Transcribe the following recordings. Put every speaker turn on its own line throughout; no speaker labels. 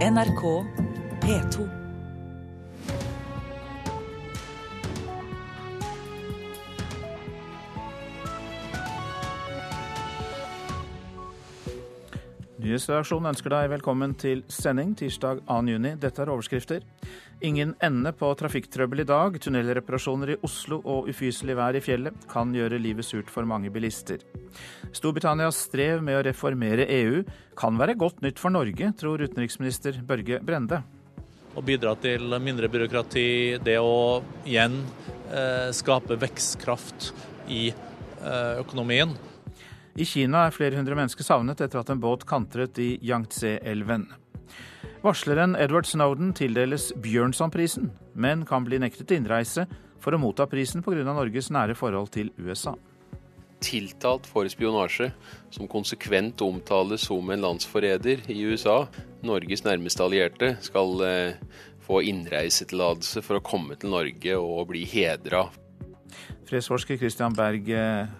NRK P2.
Nyhetsredaksjonen ønsker deg velkommen til sending tirsdag 2. juni. Dette er overskrifter. Ingen ende på trafikktrøbbel i dag. Tunnelreparasjoner i Oslo og ufyselig vær i fjellet kan gjøre livet surt for mange bilister. Storbritannias strev med å reformere EU kan være godt nytt for Norge, tror utenriksminister Børge Brende.
Å bidra til mindre byråkrati, det å igjen eh, skape vekstkraft i eh, økonomien.
I Kina er flere hundre mennesker savnet etter at en båt kantret i Yangtze-elven. Varsleren Edward Snowden tildeles Bjørnsonprisen, men kan bli nektet innreise for å motta prisen pga. Norges nære forhold til USA.
Tiltalt for spionasje, som konsekvent omtales som en landsforræder i USA. Norges nærmeste allierte skal eh, få innreisetillatelse for å komme til Norge og bli hedra
Fredsforsker Christian Berg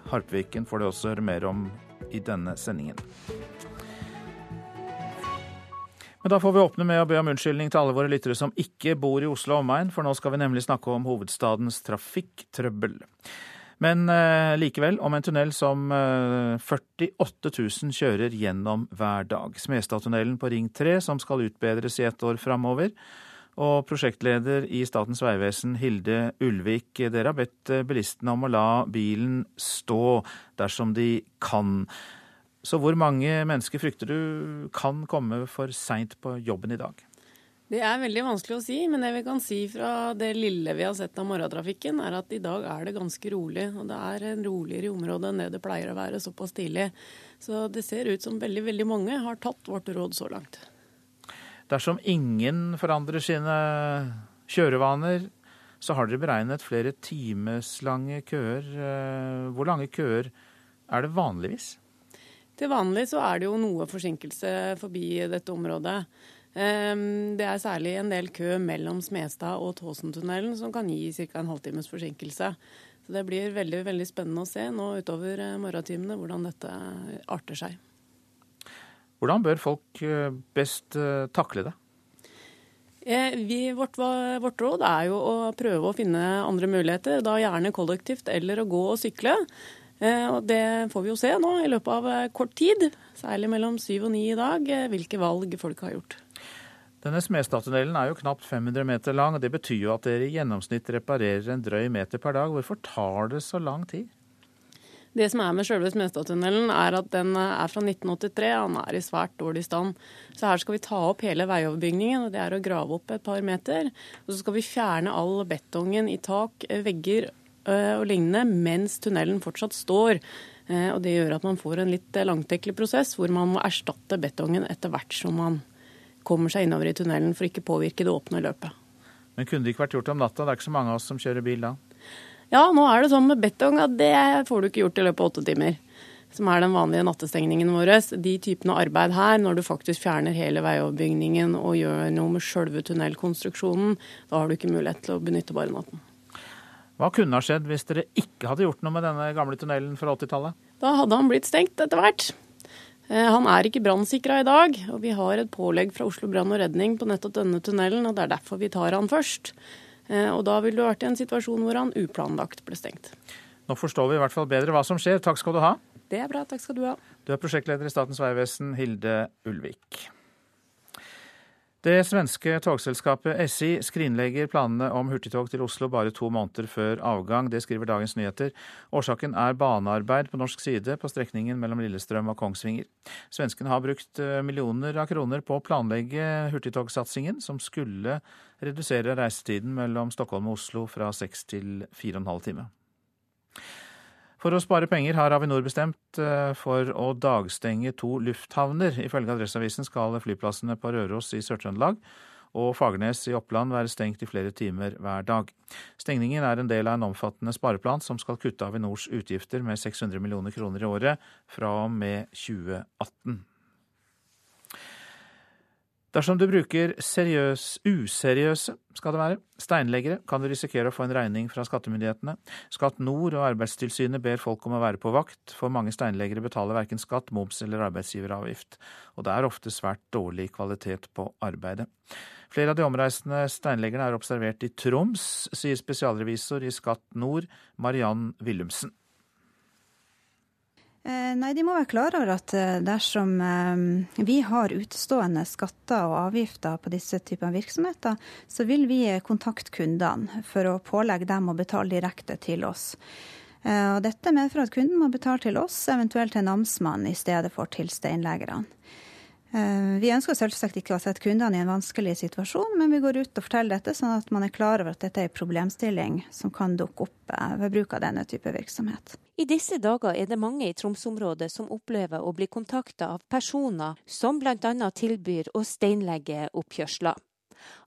Harpviken får det også høre mer om i denne sendingen. Men da får vi åpne med å be om unnskyldning til alle våre lyttere som ikke bor i Oslo og omegn, for nå skal vi nemlig snakke om hovedstadens trafikktrøbbel. Men eh, likevel om en tunnel som eh, 48 000 kjører gjennom hver dag. Smestadtunnelen på Ring 3, som skal utbedres i ett år framover. Og prosjektleder i Statens vegvesen, Hilde Ulvik, dere har bedt eh, bilistene om å la bilen stå dersom de kan. Så hvor mange mennesker frykter du kan komme for seint på jobben i dag?
Det er veldig vanskelig å si, men det vi kan si fra det lille vi har sett av morgentrafikken, er at i dag er det ganske rolig. Og det er en roligere i området enn det det pleier å være såpass tidlig. Så det ser ut som veldig, veldig mange har tatt vårt råd så langt.
Dersom ingen forandrer sine kjørevaner, så har dere beregnet flere timeslange køer. Hvor lange køer er det vanligvis?
Til vanlig så er det jo noe forsinkelse forbi dette området. Det er særlig en del kø mellom Smestad og Tåsentunnelen som kan gi ca. en halvtimes forsinkelse. Så Det blir veldig, veldig spennende å se nå utover morgentimene hvordan dette arter seg.
Hvordan bør folk best takle det?
Vi, vårt, vårt, råd er jo å prøve å finne andre muligheter, da gjerne kollektivt eller å gå og sykle. Og Det får vi jo se nå i løpet av kort tid, særlig mellom syv og ni i dag, hvilke valg folk har gjort.
Denne Smestadtunnelen er jo knapt 500 meter lang, og det betyr jo at dere i gjennomsnitt reparerer en drøy meter per dag. Hvorfor tar det så lang tid?
Det som er med selve Smestadtunnelen, er at den er fra 1983. Han er i svært dårlig stand. Så her skal vi ta opp hele veioverbygningen, og det er å grave opp et par meter. Og så skal vi fjerne all betongen i tak, vegger og lignende mens tunnelen fortsatt står. Og det gjør at man får en litt langtekkelig prosess hvor man må erstatte betongen etter hvert som man kommer seg innover i tunnelen for ikke påvirke det åpne løpet.
Men kunne det ikke vært gjort om natta? Det er ikke så mange av oss som kjører bil da?
Ja, nå er det sånn med betong at det får du ikke gjort i løpet av åtte timer. Som er den vanlige nattestengningen vår. De typene arbeid her, når du faktisk fjerner hele veioverbygningen og gjør noe med sjølve tunnelkonstruksjonen, da har du ikke mulighet til å benytte bare natten.
Hva kunne ha skjedd hvis dere ikke hadde gjort noe med denne gamle tunnelen fra 80-tallet?
Da hadde han blitt stengt etter hvert. Han er ikke brannsikra i dag, og vi har et pålegg fra Oslo brann og redning på nettopp denne tunnelen, og det er derfor vi tar han først. Og da ville du vært i en situasjon hvor han uplanlagt ble stengt.
Nå forstår vi i hvert fall bedre hva som skjer. Takk skal du ha.
Det er bra. Takk skal du ha.
Du er prosjektleder i Statens vegvesen, Hilde Ulvik. Det svenske togselskapet SI skrinlegger planene om hurtigtog til Oslo bare to måneder før avgang. Det skriver Dagens Nyheter. Årsaken er banearbeid på norsk side på strekningen mellom Lillestrøm og Kongsvinger. Svenskene har brukt millioner av kroner på å planlegge hurtigtogsatsingen, som skulle redusere reisetiden mellom Stockholm og Oslo fra seks til fire og en halv time. For å spare penger har Avinor bestemt for å dagstenge to lufthavner. Ifølge Adresseavisen skal flyplassene på Røros i Sør-Trøndelag og Fagernes i Oppland være stengt i flere timer hver dag. Stengningen er en del av en omfattende spareplan som skal kutte Avinors utgifter med 600 millioner kroner i året fra og med 2018. Dersom du bruker seriøs, useriøse skal det være, steinleggere, kan du risikere å få en regning fra skattemyndighetene. Skatt Nord og Arbeidstilsynet ber folk om å være på vakt, for mange steinleggere betaler verken skatt, moms eller arbeidsgiveravgift. Og det er ofte svært dårlig kvalitet på arbeidet. Flere av de omreisende steinleggerne er observert i Troms, sier spesialrevisor i Skatt Nord, Mariann Willumsen.
Eh, nei, De må være klar over at eh, dersom eh, vi har utstående skatter og avgifter på disse typer virksomheter, så vil vi kontakte kundene for å pålegge dem å betale direkte til oss. Og dette medfører at kunden må betale til oss, eventuelt til namsmannen i stedet for til steinleggerne. Eh, vi ønsker selvsagt ikke å sette kundene i en vanskelig situasjon, men vi går ut og forteller dette, sånn at man er klar over at dette er en problemstilling som kan dukke opp eh, ved bruk av denne type virksomhet.
I disse dager er det mange i Tromsø-området som opplever å bli kontakta av personer som bl.a. tilbyr å steinlegge oppkjørsler.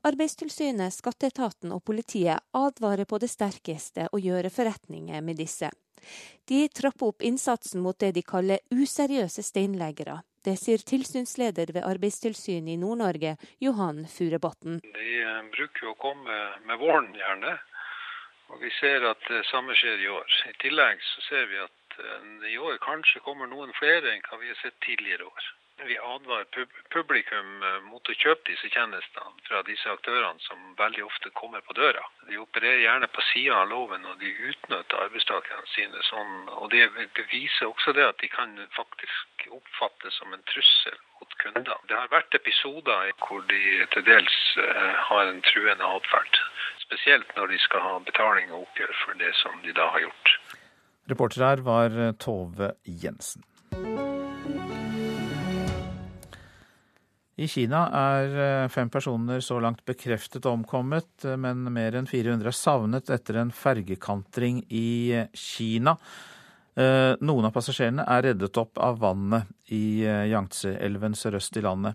Arbeidstilsynet, skatteetaten og politiet advarer på det sterkeste å gjøre forretninger med disse. De trapper opp innsatsen mot det de kaller useriøse steinleggere. Det sier tilsynsleder ved Arbeidstilsynet i Nord-Norge, Johan Furebotn.
De eh, bruker å komme med våren, gjerne. Og vi ser at det samme skjer i år. I tillegg så ser vi at eh, i år kanskje kommer noen flere enn hva vi har sett tidligere år. Vi advarer publikum eh, mot å kjøpe disse tjenestene fra disse aktørene som veldig ofte kommer på døra. De opererer gjerne på sida av loven, og de utnytter arbeidstakerne sine sånn. Og det viser også det at de kan faktisk oppfattes som en trussel mot kunder. Det har vært episoder hvor de til dels eh, har en truende atferd. Spesielt når de skal ha betaling og oppgjør for det som de da har gjort.
Reporter her var Tove Jensen. I Kina er eh, fem personer så langt bekreftet omkommet, eh, men mer enn 400 er savnet etter en fergekantring i eh, Kina. Noen av passasjerene er reddet opp av vannet i Yangtze-elven sørøst i landet.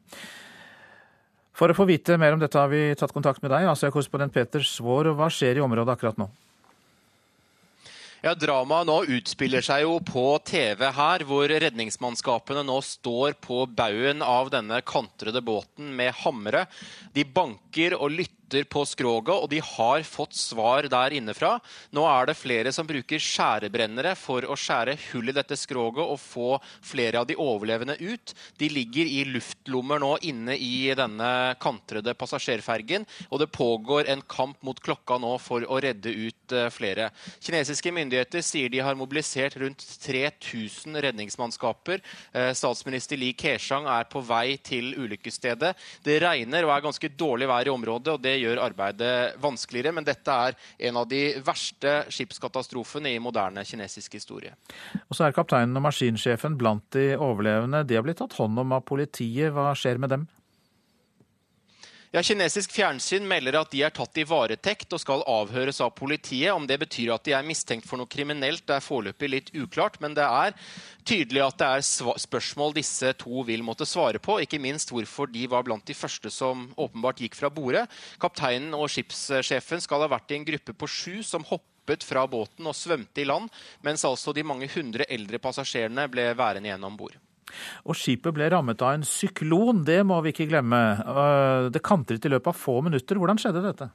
For å få vite mer om dette har vi tatt kontakt med deg, Asia-korrespondent Peter Svaar. Hva skjer i området akkurat nå?
Ja, Dramaet nå utspiller seg jo på TV her, hvor redningsmannskapene nå står på baugen av denne kantrede båten med hamre. De banker og lytter lytter på skroget, og de har fått svar der innefra. Nå er det flere som bruker skjærebrennere for å skjære hull i dette skroget og få flere av de overlevende ut. De ligger i luftlommer nå inne i denne kantrede passasjerfergen, og det pågår en kamp mot klokka nå for å redde ut eh, flere. Kinesiske myndigheter sier de har mobilisert rundt 3000 redningsmannskaper. Eh, statsminister Li Keshang er på vei til ulykkesstedet. Det regner og er ganske dårlig vær i området, og det gjør arbeidet vanskeligere. Men dette er en av de verste skipskatastrofene i moderne kinesisk historie.
Og så er kapteinen og maskinsjefen blant de overlevende. De har blitt tatt hånd om av politiet. Hva skjer med dem?
Ja, Kinesisk fjernsyn melder at de er tatt i varetekt og skal avhøres av politiet. Om det betyr at de er mistenkt for noe kriminelt, det er foreløpig litt uklart. Men det er tydelig at det er spørsmål disse to vil måtte svare på. Ikke minst hvorfor de var blant de første som åpenbart gikk fra bordet. Kapteinen og skipssjefen skal ha vært i en gruppe på sju som hoppet fra båten og svømte i land, mens altså de mange hundre eldre passasjerene ble værende igjen om bord.
Og skipet ble rammet av en syklon, det må vi ikke glemme. Øh, det kantret i løpet av få minutter. Hvordan skjedde dette?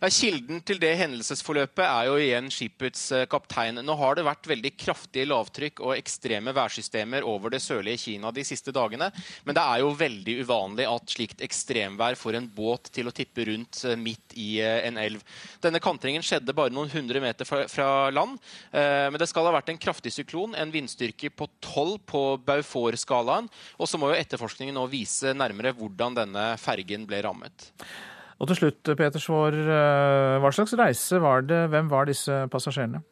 Ja, kilden til det hendelsesforløpet er jo igjen skipets eh, kaptein. Nå har det vært veldig kraftige lavtrykk og ekstreme værsystemer over det sørlige Kina de siste dagene. Men det er jo veldig uvanlig at slikt ekstremvær får en båt til å tippe rundt eh, midt i eh, en elv. Denne kantringen skjedde bare noen hundre meter fra, land. Men det skal ha vært en kraftig syklon, en vindstyrke på 12 på Baufor-skalaen. Og så må jo etterforskningen nå vise nærmere hvordan denne fergen ble rammet.
Og til slutt, Peter Svaar, eh, hva slags reise var det? Hvem var disse passasjerene?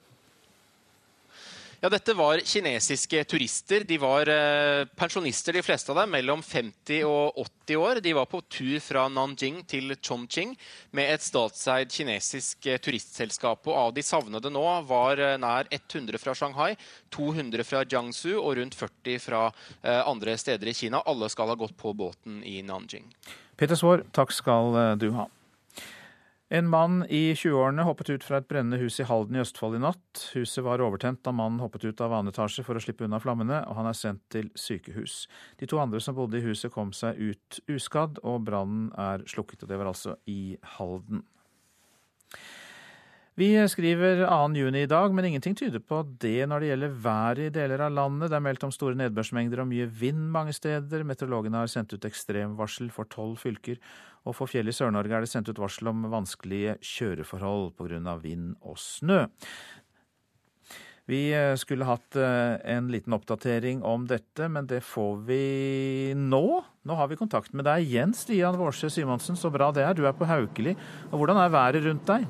Ja, Dette var kinesiske turister. De var eh, pensjonister, de fleste av dem, mellom 50 og 80 år. De var på tur fra Nanjing til Chongqing med et statseid kinesisk eh, turistselskap. Og av de savnede nå var nær 100 fra Shanghai, 200 fra Jiangsu og rundt 40 fra andre steder i Kina. Alle skal ha gått på båten i Nanjing.
Peter Svaar, takk skal eh, du ha. En mann i 20-årene hoppet ut fra et brennende hus i Halden i Østfold i natt. Huset var overtent da mannen hoppet ut av annen etasje for å slippe unna flammene, og han er sendt til sykehus. De to andre som bodde i huset kom seg ut uskadd, og brannen er slukket. Og det var altså i Halden. Vi skriver 2. juni i dag, men ingenting tyder på det når det gjelder været i deler av landet. Det er meldt om store nedbørsmengder og mye vind mange steder. Meteorologene har sendt ut ekstremvarsel for tolv fylker, og for fjell i Sør-Norge er det sendt ut varsel om vanskelige kjøreforhold pga. vind og snø. Vi eh, skulle hatt eh, en liten oppdatering om dette, men det får vi nå. Nå har vi kontakt med deg igjen, Stian Vårsø Simonsen. Så bra det er. Du er på Haukeli. Og hvordan er været rundt deg?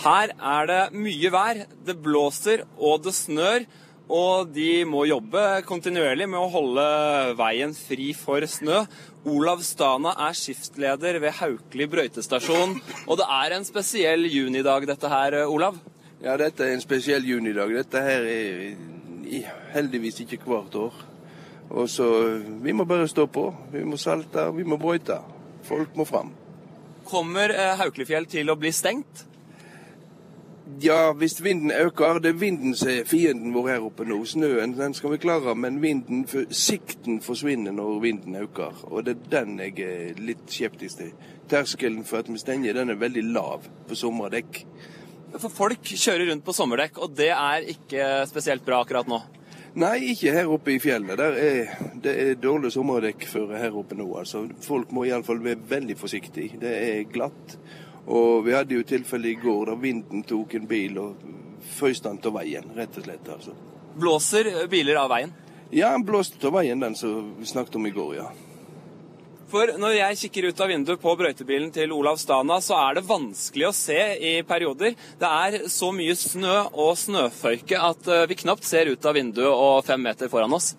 Her er det mye vær. Det blåser og det snør. Og de må jobbe kontinuerlig med å holde veien fri for snø. Olav Stana er skiftleder ved Haukeli brøytestasjon. Og det er en spesiell junidag dette her, Olav?
Ja, dette er en spesiell junidag. Dette her er heldigvis ikke hvert år. Og så Vi må bare stå på. Vi må salte, vi må brøyte. Folk må fram.
Kommer eh, Haukelifjell til å bli stengt?
Ja, hvis vinden øker. Det er vinden som er fienden vår her oppe nå. Snøen den skal vi klare, men vinden, sikten forsvinner når vinden øker. Og det er den jeg er litt skeptisk til. Terskelen for at vi stenger, den er veldig lav på sommerdekk.
For folk kjører rundt på sommerdekk, og det er ikke spesielt bra akkurat nå?
Nei, ikke her oppe i fjellet. Der er, det er dårlig sommerdekk for her oppe nå. Altså, folk må iallfall være veldig forsiktige. Det er glatt. Og vi hadde jo tilfelle i går da vinden tok en bil og føyste den til veien, rett og slett. altså.
Blåser biler av veien?
Ja, den blåste av veien, den som vi snakket om i går, ja.
For når jeg kikker ut av vinduet på brøytebilen til Olav Stana, så er det vanskelig å se i perioder. Det er så mye snø og snøføyke at eh, vi knapt ser ut av vinduet og fem meter foran oss.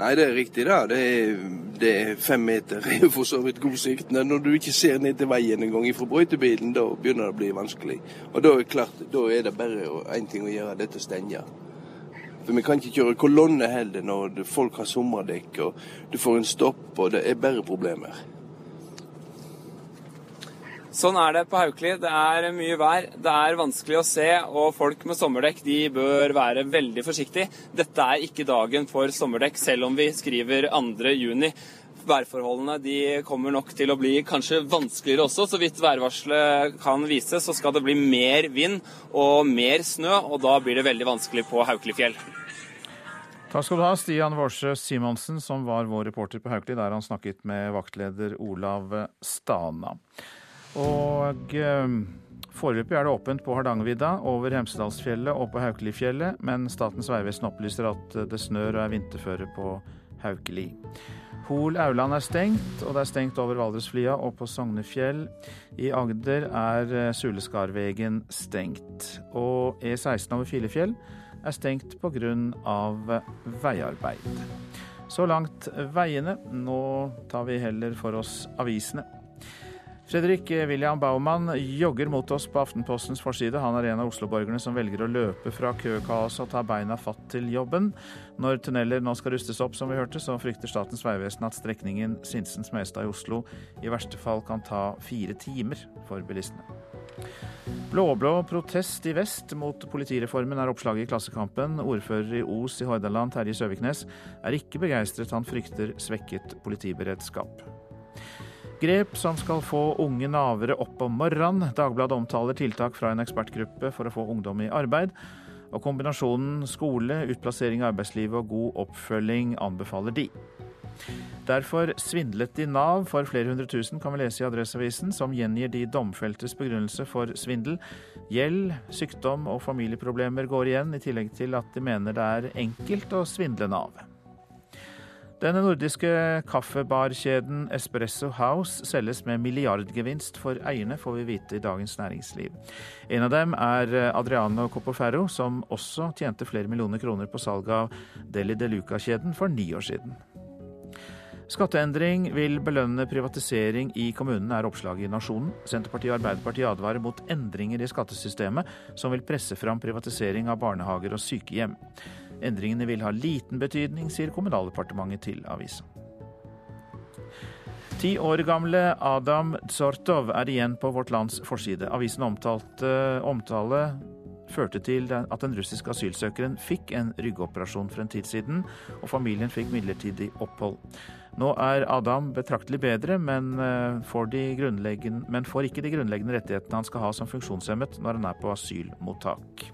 Nei, det er riktig, da. Det er, det er fem meter er for så vidt god sikt. Men når du ikke ser ned til veien engang fra brøytebilen, da begynner det å bli vanskelig. Og da er, klart, da er det bare én ting å gjøre, dette stenge. For vi kan ikke kjøre kolonne heller når folk har sommerdekk og du får en stopp, og det er bare problemer.
Sånn er det på Haukeli. Det er mye vær, det er vanskelig å se, og folk med sommerdekk de bør være veldig forsiktige. Dette er ikke dagen for sommerdekk, selv om vi skriver 2. juni. Værforholdene de kommer nok til å bli kanskje vanskeligere også. Så vidt værvarselet kan vise, så skal det bli mer vind og mer snø, og da blir det veldig vanskelig på Haukelifjell.
Takk skal du ha, Stian Vårsø Simonsen, som var vår reporter på Haukeli, der han snakket med vaktleder Olav Stana. Og eh, foreløpig er det åpent på Hardangervidda, over Hemsedalsfjellet og på Haukelifjellet, men Statens vegvesen opplyser at det snør og er vinterføre på Haukeli. Hol Auland er stengt, og det er stengt over Valdresflia og på Sognefjell. I Agder er eh, Suleskarvegen stengt. Og E16 over Filefjell er stengt pga. veiarbeid. Så langt veiene. Nå tar vi heller for oss avisene. Fredrik William Baumann jogger mot oss på Aftenpostens forside. Han er en av Oslo-borgerne som velger å løpe fra køkaoset og ta beina fatt til jobben. Når tunneler nå skal rustes opp, som vi hørte, så frykter Statens vegvesen at strekningen Sinsen-Smestad i Oslo i verste fall kan ta fire timer for bilistene. Blå-blå protest i vest mot politireformen er oppslaget i Klassekampen. Ordfører i Os i Hordaland, Terje Søviknes, er ikke begeistret. Han frykter svekket politiberedskap. Grep som skal få unge navere opp om morgenen. Dagbladet omtaler tiltak fra en ekspertgruppe for å få ungdom i arbeid. Og kombinasjonen skole, utplassering i arbeidslivet og god oppfølging anbefaler de. Derfor svindlet de Nav for flere hundre tusen, kan vi lese i Adresseavisen, som gjengir de domfeltes begrunnelse for svindel. Gjeld, sykdom og familieproblemer går igjen, i tillegg til at de mener det er enkelt å svindle Nav. Den nordiske kaffebarkjeden Espresso House selges med milliardgevinst for eierne, får vi vite i Dagens Næringsliv. En av dem er Adriano Copoferro, som også tjente flere millioner kroner på salget av Deli de Luca-kjeden for ni år siden. Skatteendring vil belønne privatisering i kommunene, er oppslaget i Nasjonen. Senterpartiet og Arbeiderpartiet advarer mot endringer i skattesystemet som vil presse fram privatisering av barnehager og sykehjem. Endringene vil ha liten betydning, sier Kommunaldepartementet til avisa. Ti år gamle Adam Dzortov er igjen på Vårt Lands forside. Avisen omtalte omtale førte til at den russiske asylsøkeren fikk en ryggoperasjon for en tid siden, og familien fikk midlertidig opphold. Nå er Adam betraktelig bedre, men eh, får, men får ikke de grunnleggende rettighetene han skal ha som funksjonshemmet når han er på asylmottak.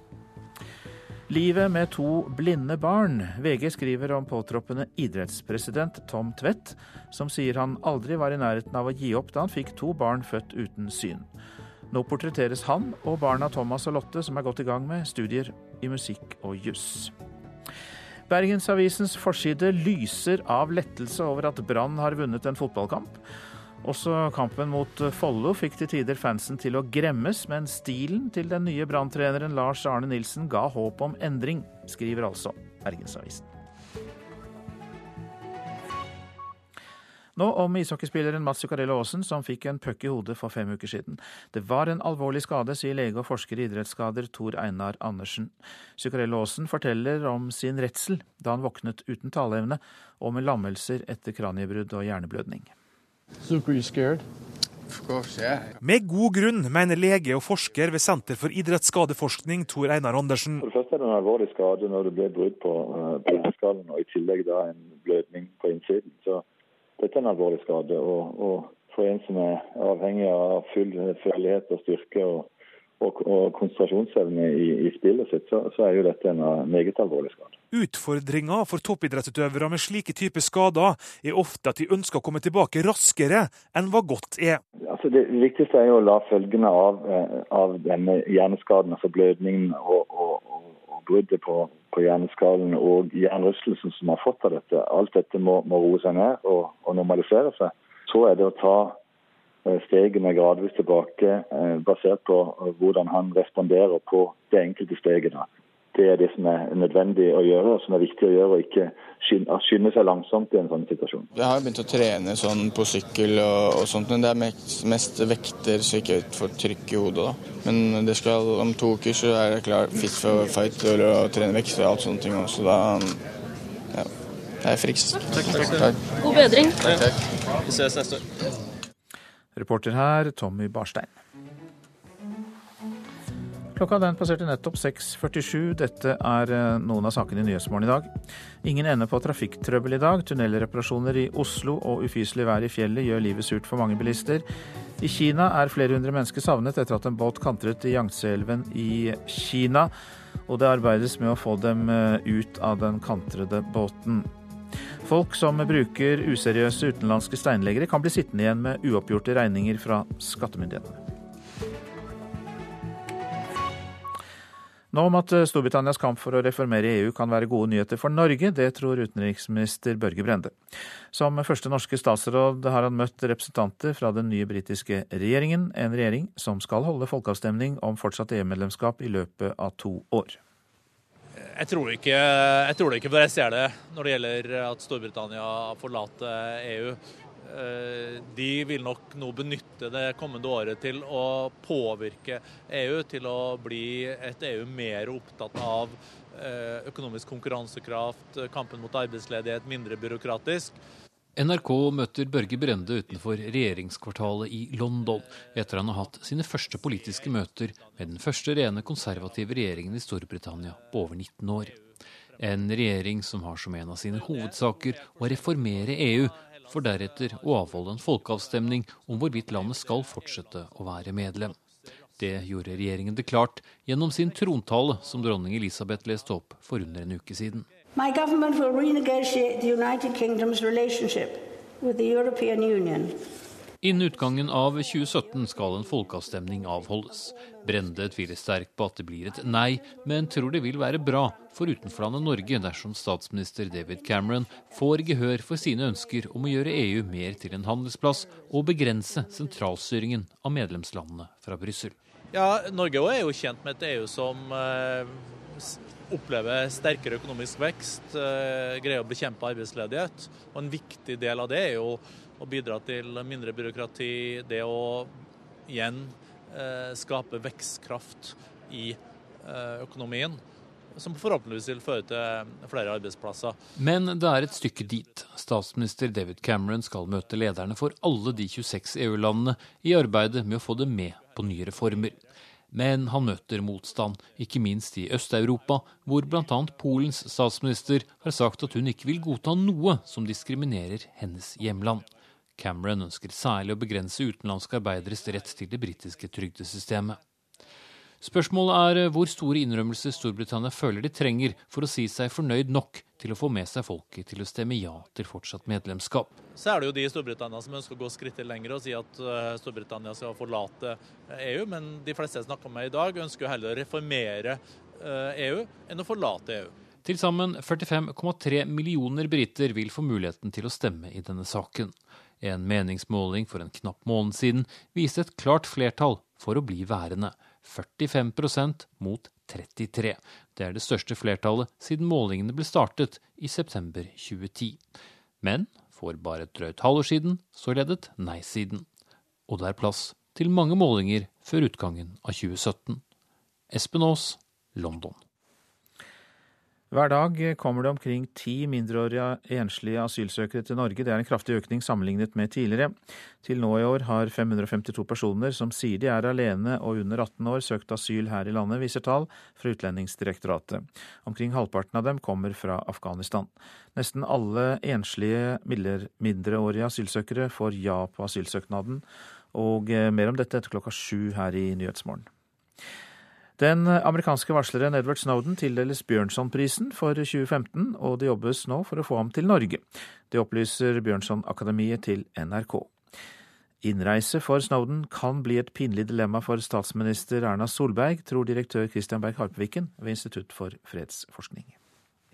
Livet med to blinde barn. VG skriver om påtroppende idrettspresident Tom Tvedt, som sier han aldri var i nærheten av å gi opp da han fikk to barn født uten syn. Nå portretteres han og barna Thomas og Lotte, som er godt i gang med studier i musikk og juss. Bergensavisens forside lyser av lettelse over at Brann har vunnet en fotballkamp. Også kampen mot Follo fikk til tider fansen til å gremmes, men stilen til den nye branntreneren Lars Arne Nilsen ga håp om endring, skriver altså Bergensavisen. Nå om ishockeyspilleren Mats Zuccarello Aasen, som fikk en puck i hodet for fem uker siden. Det var en alvorlig skade, sier lege og forsker i idrettsskader Tor Einar Andersen. Zuccarello Aasen forteller om sin redsel da han våknet uten taleevne, og med lammelser etter kraniebrudd og hjerneblødning.
Med god grunn, mener lege og forsker ved Senter for idrettsskadeforskning Tor Einar Andersen.
For det første er det en alvorlig skade når det blir brudd på, uh, på og i tillegg da en blødning på innsiden. Så dette er en alvorlig skade. Og, og for en som er avhengig av full førlighet og styrke og og, og konsentrasjonsevne i, i, spillet sitt, så, så, er jo dette en uh, meget alvorlig skade.
Utfordringa for toppidrettsutøvere med slike typer skader er ofte at de ønsker å komme tilbake raskere enn hva godt er.
Altså det viktigste er jo å la følgene av, eh, av denne hjerneskaden, altså blødningen og, og, og bruddet på, på, hjerneskallen og hjernerystelsen som har fått av dette, alt dette må, må roe seg ned og, og normalisere seg. Så er det å ta Eh, stegene gradvis tilbake, eh, basert på eh, hvordan han responderer på det enkelte steget. Det er det som er nødvendig å gjøre, og som er viktig å gjøre, og ikke skynde seg langsomt i en sånn situasjon.
Jeg har begynt å trene sånn på sykkel og, og sånt, men det er mest, mest vekter så jeg ikke får trykk i hodet. da. Men det skal, om to uker så er jeg klar fit for fight eller å trene vekst og alt sånne ting. også, da ja, jeg er frisk.
Takk, takk, takk. God bedring.
Takk, takk.
Vi ses neste år.
Reporter her, Tommy Barstein. Klokka den passerte nettopp 6.47. Dette er eh, noen av sakene i Nyhetsmorgen i dag. Ingen ende på trafikktrøbbel i dag. Tunnelreparasjoner i Oslo og ufyselig vær i fjellet gjør livet surt for mange bilister. I Kina er flere hundre mennesker savnet etter at en båt kantret i Yangtze-elven i Kina. Og det arbeides med å få dem eh, ut av den kantrede båten. Folk som bruker useriøse utenlandske steinleggere, kan bli sittende igjen med uoppgjorte regninger fra skattemyndighetene. Nå om at Storbritannias kamp for å reformere EU kan være gode nyheter for Norge, det tror utenriksminister Børge Brende. Som første norske statsråd har han møtt representanter fra den nye britiske regjeringen, en regjering som skal holde folkeavstemning om fortsatt EU-medlemskap i løpet av to år.
Jeg tror, ikke, jeg tror det ikke, for jeg ser det når det gjelder at Storbritannia forlater EU. Eh, de vil nok nå benytte det kommende året til å påvirke EU til å bli et EU mer opptatt av eh, økonomisk konkurransekraft, kampen mot arbeidsledighet, mindre byråkratisk.
NRK møter Børge Brende utenfor regjeringskvartalet i London, etter han har hatt sine første politiske møter med den første rene konservative regjeringen i Storbritannia på over 19 år. En regjering som har som en av sine hovedsaker å reformere EU, for deretter å avholde en folkeavstemning om hvorvidt landet skal fortsette å være medlem. Det gjorde regjeringen det klart gjennom sin trontale, som dronning Elisabeth leste opp for under en uke siden. My government will renegotiate the United Kingdom's relationship with the European Union. Innen utgangen av 2017 skal en folkeavstemning avholdes. Brende tviler sterkt på at det blir et nei, men tror det vil være bra for utenforlandet Norge dersom statsminister David Cameron får gehør for sine ønsker om å gjøre EU mer til en handelsplass og begrense sentralstyringen av medlemslandene fra Brussel.
Ja, Norge er jo kjent med et EU som eh, opplever sterkere økonomisk vekst, eh, greier å bekjempe arbeidsledighet. Og En viktig del av det er jo å bidra til mindre byråkrati, det å igjen eh, skape vekstkraft i eh, økonomien. som forhåpentligvis vil føre til flere arbeidsplasser.
Men det er et stykke dit. Statsminister David Cameron skal møte lederne for alle de 26 EU-landene i arbeidet med å få dem med på nye reformer. Men han møter motstand, ikke minst i Øst-Europa, hvor bl.a. Polens statsminister har sagt at hun ikke vil godta noe som diskriminerer hennes hjemland. Cameron ønsker særlig å begrense utenlandske arbeideres rett til det britiske trygdesystemet. Spørsmålet er eh, hvor store innrømmelser Storbritannia føler de trenger for å si seg fornøyd nok til å få med seg folket til å stemme ja til fortsatt medlemskap.
Så er det jo de i Storbritannia som ønsker å gå skrittet lenger og si at eh, Storbritannia skal forlate EU, eh, e men de fleste jeg snakker med i dag, ønsker jo heller å reformere EU e enn å forlate EU.
Til sammen 45,3 millioner briter vil få muligheten til å stemme i denne saken. En meningsmåling for en knapp måned siden viste et klart flertall for å bli værende. 45% mot 33. Det er det største flertallet siden målingene ble startet i september 2010. Men for bare et drøyt halvår siden så ledet nei-siden. Og det er plass til mange målinger før utgangen av 2017. Espen Aas, London.
Hver dag kommer det omkring ti mindreårige enslige asylsøkere til Norge. Det er en kraftig økning sammenlignet med tidligere. Til nå i år har 552 personer som sier de er alene og under 18 år, søkt asyl her i landet, viser tall fra Utlendingsdirektoratet. Omkring halvparten av dem kommer fra Afghanistan. Nesten alle enslige mindreårige asylsøkere får ja på asylsøknaden. Og eh, mer om dette etter klokka sju her i Nyhetsmorgen. Den amerikanske varsleren Edward Snowden tildeles Bjørnsonprisen for 2015, og det jobbes nå for å få ham til Norge. Det opplyser Bjørnson-akademiet til NRK. Innreise for Snowden kan bli et pinlig dilemma for statsminister Erna Solberg, tror direktør Christian Berg Harpviken ved Institutt for fredsforskning.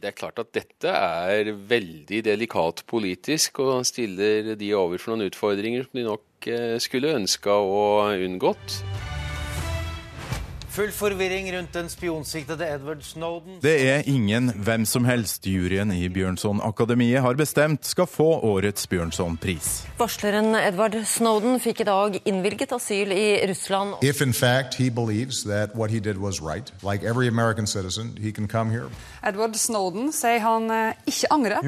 Det er klart at dette er veldig delikat politisk, og stiller de over for noen utfordringer som de nok eh, skulle ønska og unngått.
Full forvirring rundt den spionsiktede Edward Snowden.
Det er ingen hvem som helst juryen i Bjørnson-akademiet har bestemt skal få årets Bjørnson-pris.
Varsleren Edward Snowden fikk i dag innvilget asyl i Russland.
If in fact he believes that what he did was right, like every American citizen, he can come here.
Edward Snowden sier han eh, ikke angrer.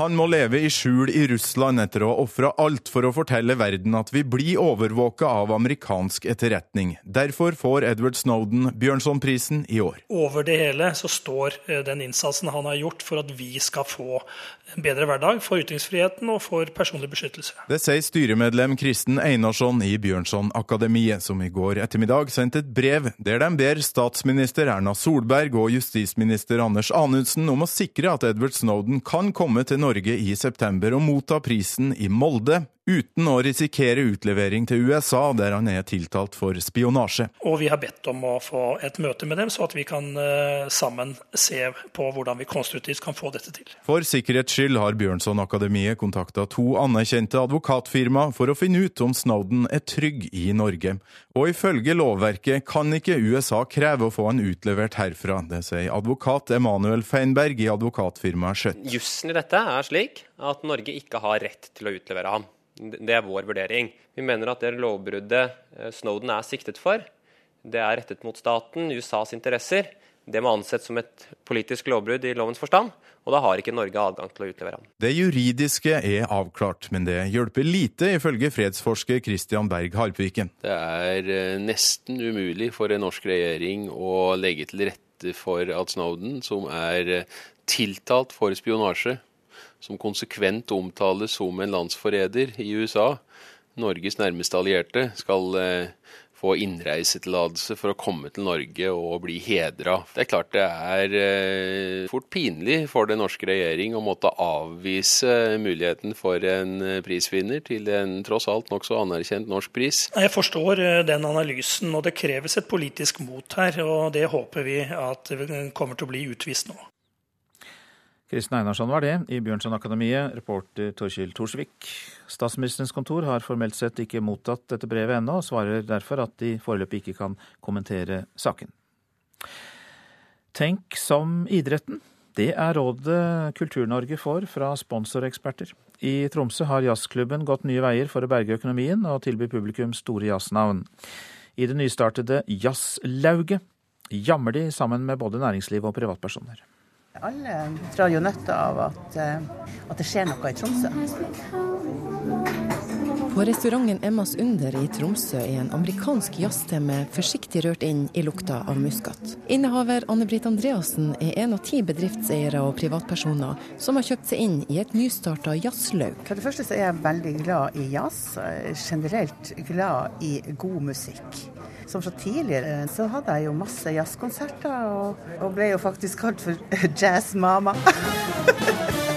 Han må leve i skjul i Russland etter å ha ofra alt for å fortelle verden at vi blir overvåka av amerikansk etterretning etterretning. Derfor får Edward Snowden Bjørnsonprisen i år.
Over det hele så står eh, den innsatsen han har gjort for at vi skal få en bedre hverdag for ytringsfriheten og for personlig beskyttelse.
Det sier styremedlem Kristen Einarsson i Bjørnson-akademiet, som i går ettermiddag sendte et brev der de ber statsminister Erna Solberg og justisminister Anders Anundsen om å sikre at Edward Snowden kan komme til Norge i september og motta prisen i Molde, uten å risikere utlevering til USA, der han er tiltalt for spionasje.
Og vi har bedt om å få et møte med dem, så at vi kan uh, sammen se på hvordan vi konstruktivt kan få dette til.
For sikkerhets skyld har Bjørnson-akademiet kontakta to anerkjente advokatfirma for å finne ut om Snowden er trygg i Norge. Og ifølge lovverket kan ikke USA kreve å få han utlevert herfra. Det sier advokat Emanuel Feinberg i advokatfirmaet Skjøtt.
Jussen i dette er slik at Norge ikke har rett til å utlevere ham. Det er vår vurdering. Vi mener at det lovbruddet eh, Snowden er siktet for, det er rettet mot staten, USAs interesser. Det må anses som et politisk lovbrudd i lovens forstand, og da har ikke Norge adgang til å utlevere ham.
Det juridiske er avklart, men det hjelper lite, ifølge fredsforsker Christian Berg Harpviken.
Det er eh, nesten umulig for en norsk regjering å legge til rette for at Snowden, som er eh, tiltalt for spionasje, som konsekvent omtales som en landsforræder i USA, Norges nærmeste allierte, skal eh, få innreisetillatelse for å komme til Norge og bli hedra. Det er klart det er eh, fort pinlig for den norske regjering å måtte avvise muligheten for en eh, prisvinner til en tross alt nokså anerkjent norsk pris.
Jeg forstår den analysen, og det kreves et politisk mot her. og Det håper vi at kommer til å bli utvist nå.
Kristin Einarsson var det, i Bjørnson-akademiet, reporter Torkil Thorsvik. Statsministerens kontor har formelt sett ikke mottatt dette brevet ennå, og svarer derfor at de foreløpig ikke kan kommentere saken. Tenk som idretten. Det er rådet Kultur-Norge får fra sponsoreksperter. I Tromsø har jazzklubben gått nye veier for å berge økonomien og tilby publikum store jazznavn. I det nystartede Jazzlauget jammer de sammen med både næringsliv og privatpersoner.
Alle drar jo nytte av at, eh, at det skjer noe i Tromsø.
På restauranten Emmas Under i Tromsø er en amerikansk jazzstemme forsiktig rørt inn i lukta av muskat. Innehaver Anne-Britt Andreassen er en av ti bedriftseiere og privatpersoner som har kjøpt seg inn i et nystarta jazzlaug.
For det første så er jeg veldig glad i jazz. Generelt glad i god musikk. Som fra tidligere så hadde jeg jo masse jazzkonserter, og, og ble jo faktisk kalt for jazzmama.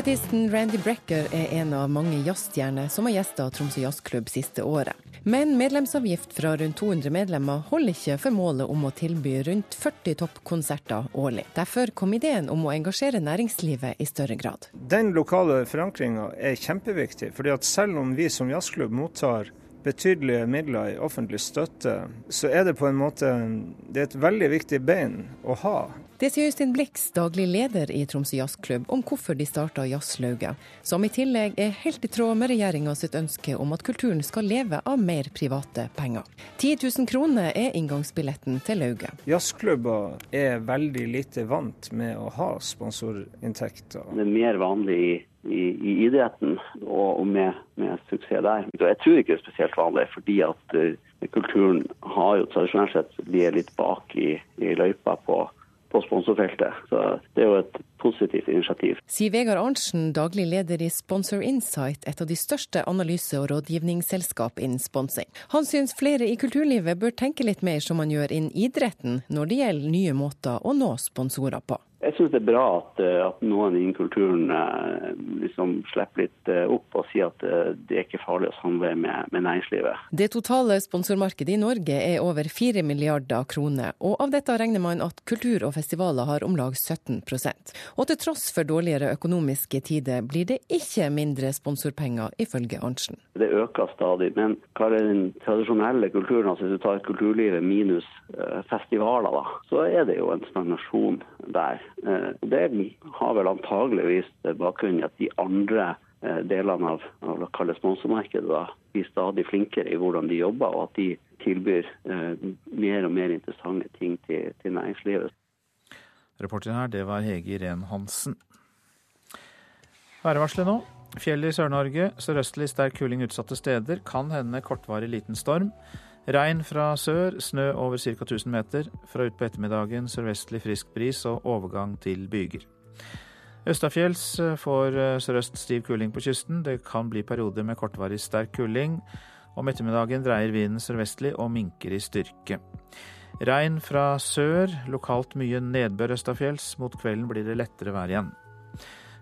Trompetisten Randy Brecker er en av mange jazzstjerner som har gjesta Tromsø Jazzklubb siste året. Men medlemsavgift fra rundt 200 medlemmer holder ikke for målet om å tilby rundt 40 toppkonserter årlig. Derfor kom ideen om å engasjere næringslivet i større grad.
Den lokale forankringa er kjempeviktig, fordi at selv om vi som jazzklubb mottar betydelige midler i offentlig støtte, så er det på en måte det er et veldig viktig bein å ha
det sier Øystein Blix, daglig leder i Tromsø Jazzklubb, om hvorfor de starta Jazzlauget, som i tillegg er helt i tråd med regjeringa sitt ønske om at kulturen skal leve av mer private penger. 10 000 kroner er inngangsbilletten til lauget.
Jazzklubber er veldig lite vant med å ha sponsorinntekter.
Det er mer vanlig i i, i, idretten, og, med, med, suksess der. Jeg tror ikke det er spesielt vanlig, fordi at uh, kulturen har jo tradisjonelt sett ligget litt bak i, i løypa på på sponsorfeltet. Så det er jo et positivt initiativ.
Sier Vegard Arntzen, daglig leder i Sponsor Insight, et av de største analyse- og rådgivningsselskap innen sponsing. Han syns flere i kulturlivet bør tenke litt mer som man gjør innen idretten når det gjelder nye måter å nå sponsorer på.
Jeg syns det er bra at, eh, at noen innen kulturen eh, liksom slipper litt eh, opp og sier at det er ikke farlig å samarbeide med, med, næringslivet.
Det totale sponsormarkedet i Norge er over 4 milliarder kroner, og av dette regner man at kultur og festivaler har om lag 17 Og til tross for dårligere økonomiske tider blir det ikke mindre sponsorpenger, ifølge Arntzen.
Det øker stadig, men hva er den tradisjonelle kulturen, altså hvis du tar kulturlivet minus festivaler, da, så er det jo en stagnasjon der. Eh, det har vel antageligvis bakgrunn i at de andre eh, delene av, av sponsormarkedet blir stadig flinkere i hvordan de jobber, og at de tilbyr eh, mer og mer interessante ting til, til næringslivet.
Reporter her, det var Hege Irén Hansen. Værvarselet nå. Fjell i Sør-Norge. Sørøstlig sterk kuling utsatte steder. Kan hende kortvarig liten storm. Regn fra sør, snø over ca. 1000 meter. Fra utpå ettermiddagen sørvestlig frisk bris og overgang til byger. Østafjells eh, får eh, sørøst stiv kuling på kysten. Det kan bli perioder med kortvarig sterk kuling. Om ettermiddagen dreier vinden sørvestlig og minker i styrke. Regn fra sør, lokalt mye nedbør østafjells. Mot kvelden blir det lettere vær igjen.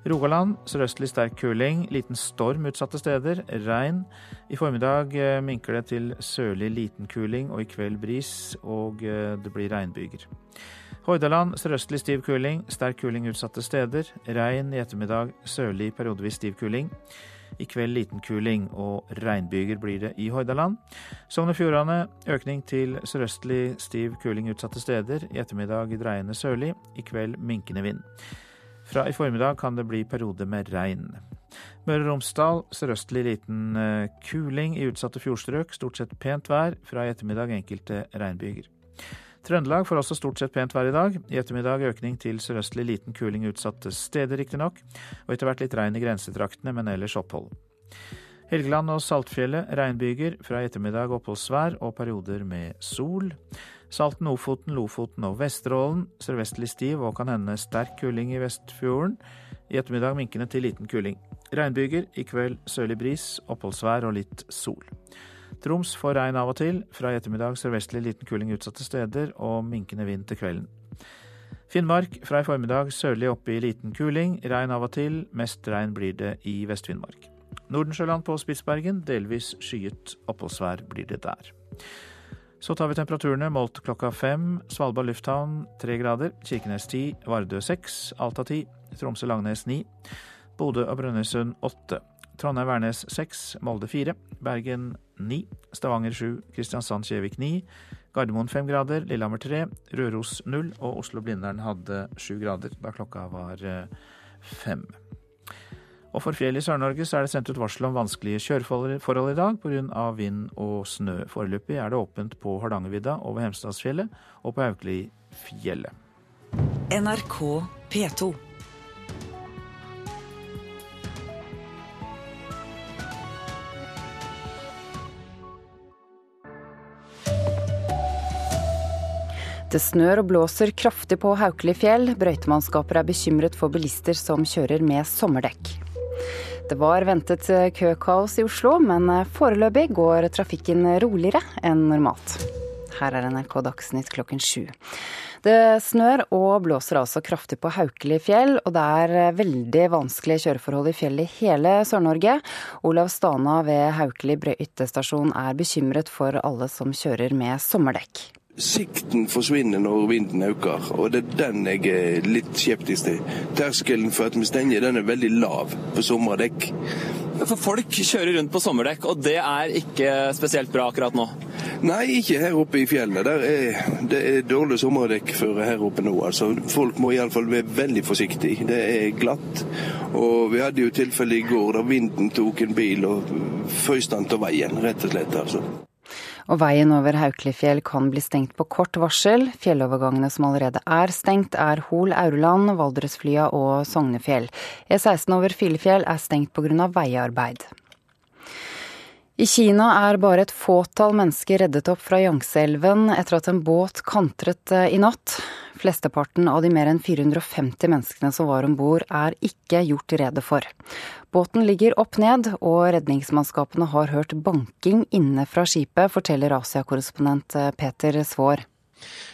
Rogaland sørøstlig sterk kuling, liten storm utsatte steder. Regn. I formiddag eh, minker det til sørlig liten kuling, og i kveld bris, og eh, det blir regnbyger. Hordaland sørøstlig stiv kuling, sterk kuling utsatte steder. Regn i ettermiddag, sørlig periodevis stiv kuling. I kveld liten kuling og regnbyger blir det i Hordaland. Sogn og Fjordane økning til sørøstlig stiv kuling utsatte steder. I ettermiddag dreiende sørlig, i kveld minkende vind. Fra i formiddag kan det bli perioder med regn. Møre og Romsdal sørøstlig liten eh, kuling i utsatte fjordstrøk. Stort sett pent vær. Fra i ettermiddag enkelte regnbyger. Trøndelag får også stort sett pent vær i dag. I ettermiddag økning til sørøstlig liten kuling utsatte steder, riktignok. Og etter hvert litt regn i grensetraktene, men ellers opphold. Helgeland og Saltfjellet regnbyger. Fra i ettermiddag oppholdsvær og perioder med sol. Salten, Ofoten, Lofoten og Vesterålen sørvestlig stiv og kan hende sterk kuling i Vestfjorden. I ettermiddag minkende til liten kuling. Regnbyger, i kveld sørlig bris, oppholdsvær og litt sol. Troms får regn av og til. Fra i ettermiddag sørvestlig liten kuling utsatte steder og minkende vind til kvelden. Finnmark fra i formiddag sørlig oppe i liten kuling. Regn av og til. Mest regn blir det i Vest-Finnmark. Nordensjøland på Spitsbergen delvis skyet oppholdsvær blir det der. Så tar vi temperaturene målt klokka fem. Svalbard lufthavn tre grader. Kirkenes ti. Vardø seks. Alta ti. Tromsø-Langnes ni. Bodø og Brønnøysund åtte. Trondheim-Værnes seks. Molde fire. Bergen ni. Stavanger sju. Kristiansand-Kjevik ni. Gardermoen fem grader. Lillehammer tre. Røros null. Og Oslo-Blindern hadde sju grader da klokka var eh, fem. Og for fjell i Sør-Norge så er det sendt ut varsel om vanskelige kjøreforhold i dag pga. vind og snø. Foreløpig er det åpent på Hardangervidda over Hemsedalsfjellet og på Haukelifjellet.
NRK P2.
Det snør og blåser kraftig på Haukelifjell. Brøytemannskaper er bekymret for bilister som kjører med sommerdekk. Det var ventet køkaos i Oslo, men foreløpig går trafikken roligere enn normalt. Her er NRK Dagsnytt klokken sju. Det snør og blåser altså kraftig på Haukeli fjell, og det er veldig vanskelige kjøreforhold i fjellet i hele Sør-Norge. Olav Stana ved Haukeli brøytestasjon er bekymret for alle som kjører med sommerdekk
sikten forsvinner når vinden øker, og det er den jeg er litt skeptisk til. Terskelen for at vi stenger den er veldig lav på sommerdekk.
For folk kjører rundt på sommerdekk, og det er ikke spesielt bra akkurat nå?
Nei, ikke her oppe i fjellet. Er, det er dårlig sommerdekk for her oppe nå. altså. Folk må iallfall være veldig forsiktige. Det er glatt. Og vi hadde jo tilfelle i går da vinden tok en bil og føyste den til veien, rett og slett. altså.
Og veien over Haukelifjell kan bli stengt på kort varsel. Fjellovergangene som allerede er stengt, er Hol, Aureland, Valdresflya og Sognefjell. E16 over Filefjell er stengt pga. veiarbeid. I Kina er bare et fåtall mennesker reddet opp fra Yangtze-elven etter at en båt kantret eh, i natt. Flesteparten av de mer enn 450 menneskene som var om bord, er ikke gjort rede for. Båten ligger opp ned, og redningsmannskapene har hørt banking inne fra skipet, forteller Asia-korrespondent eh, Peter Svaar.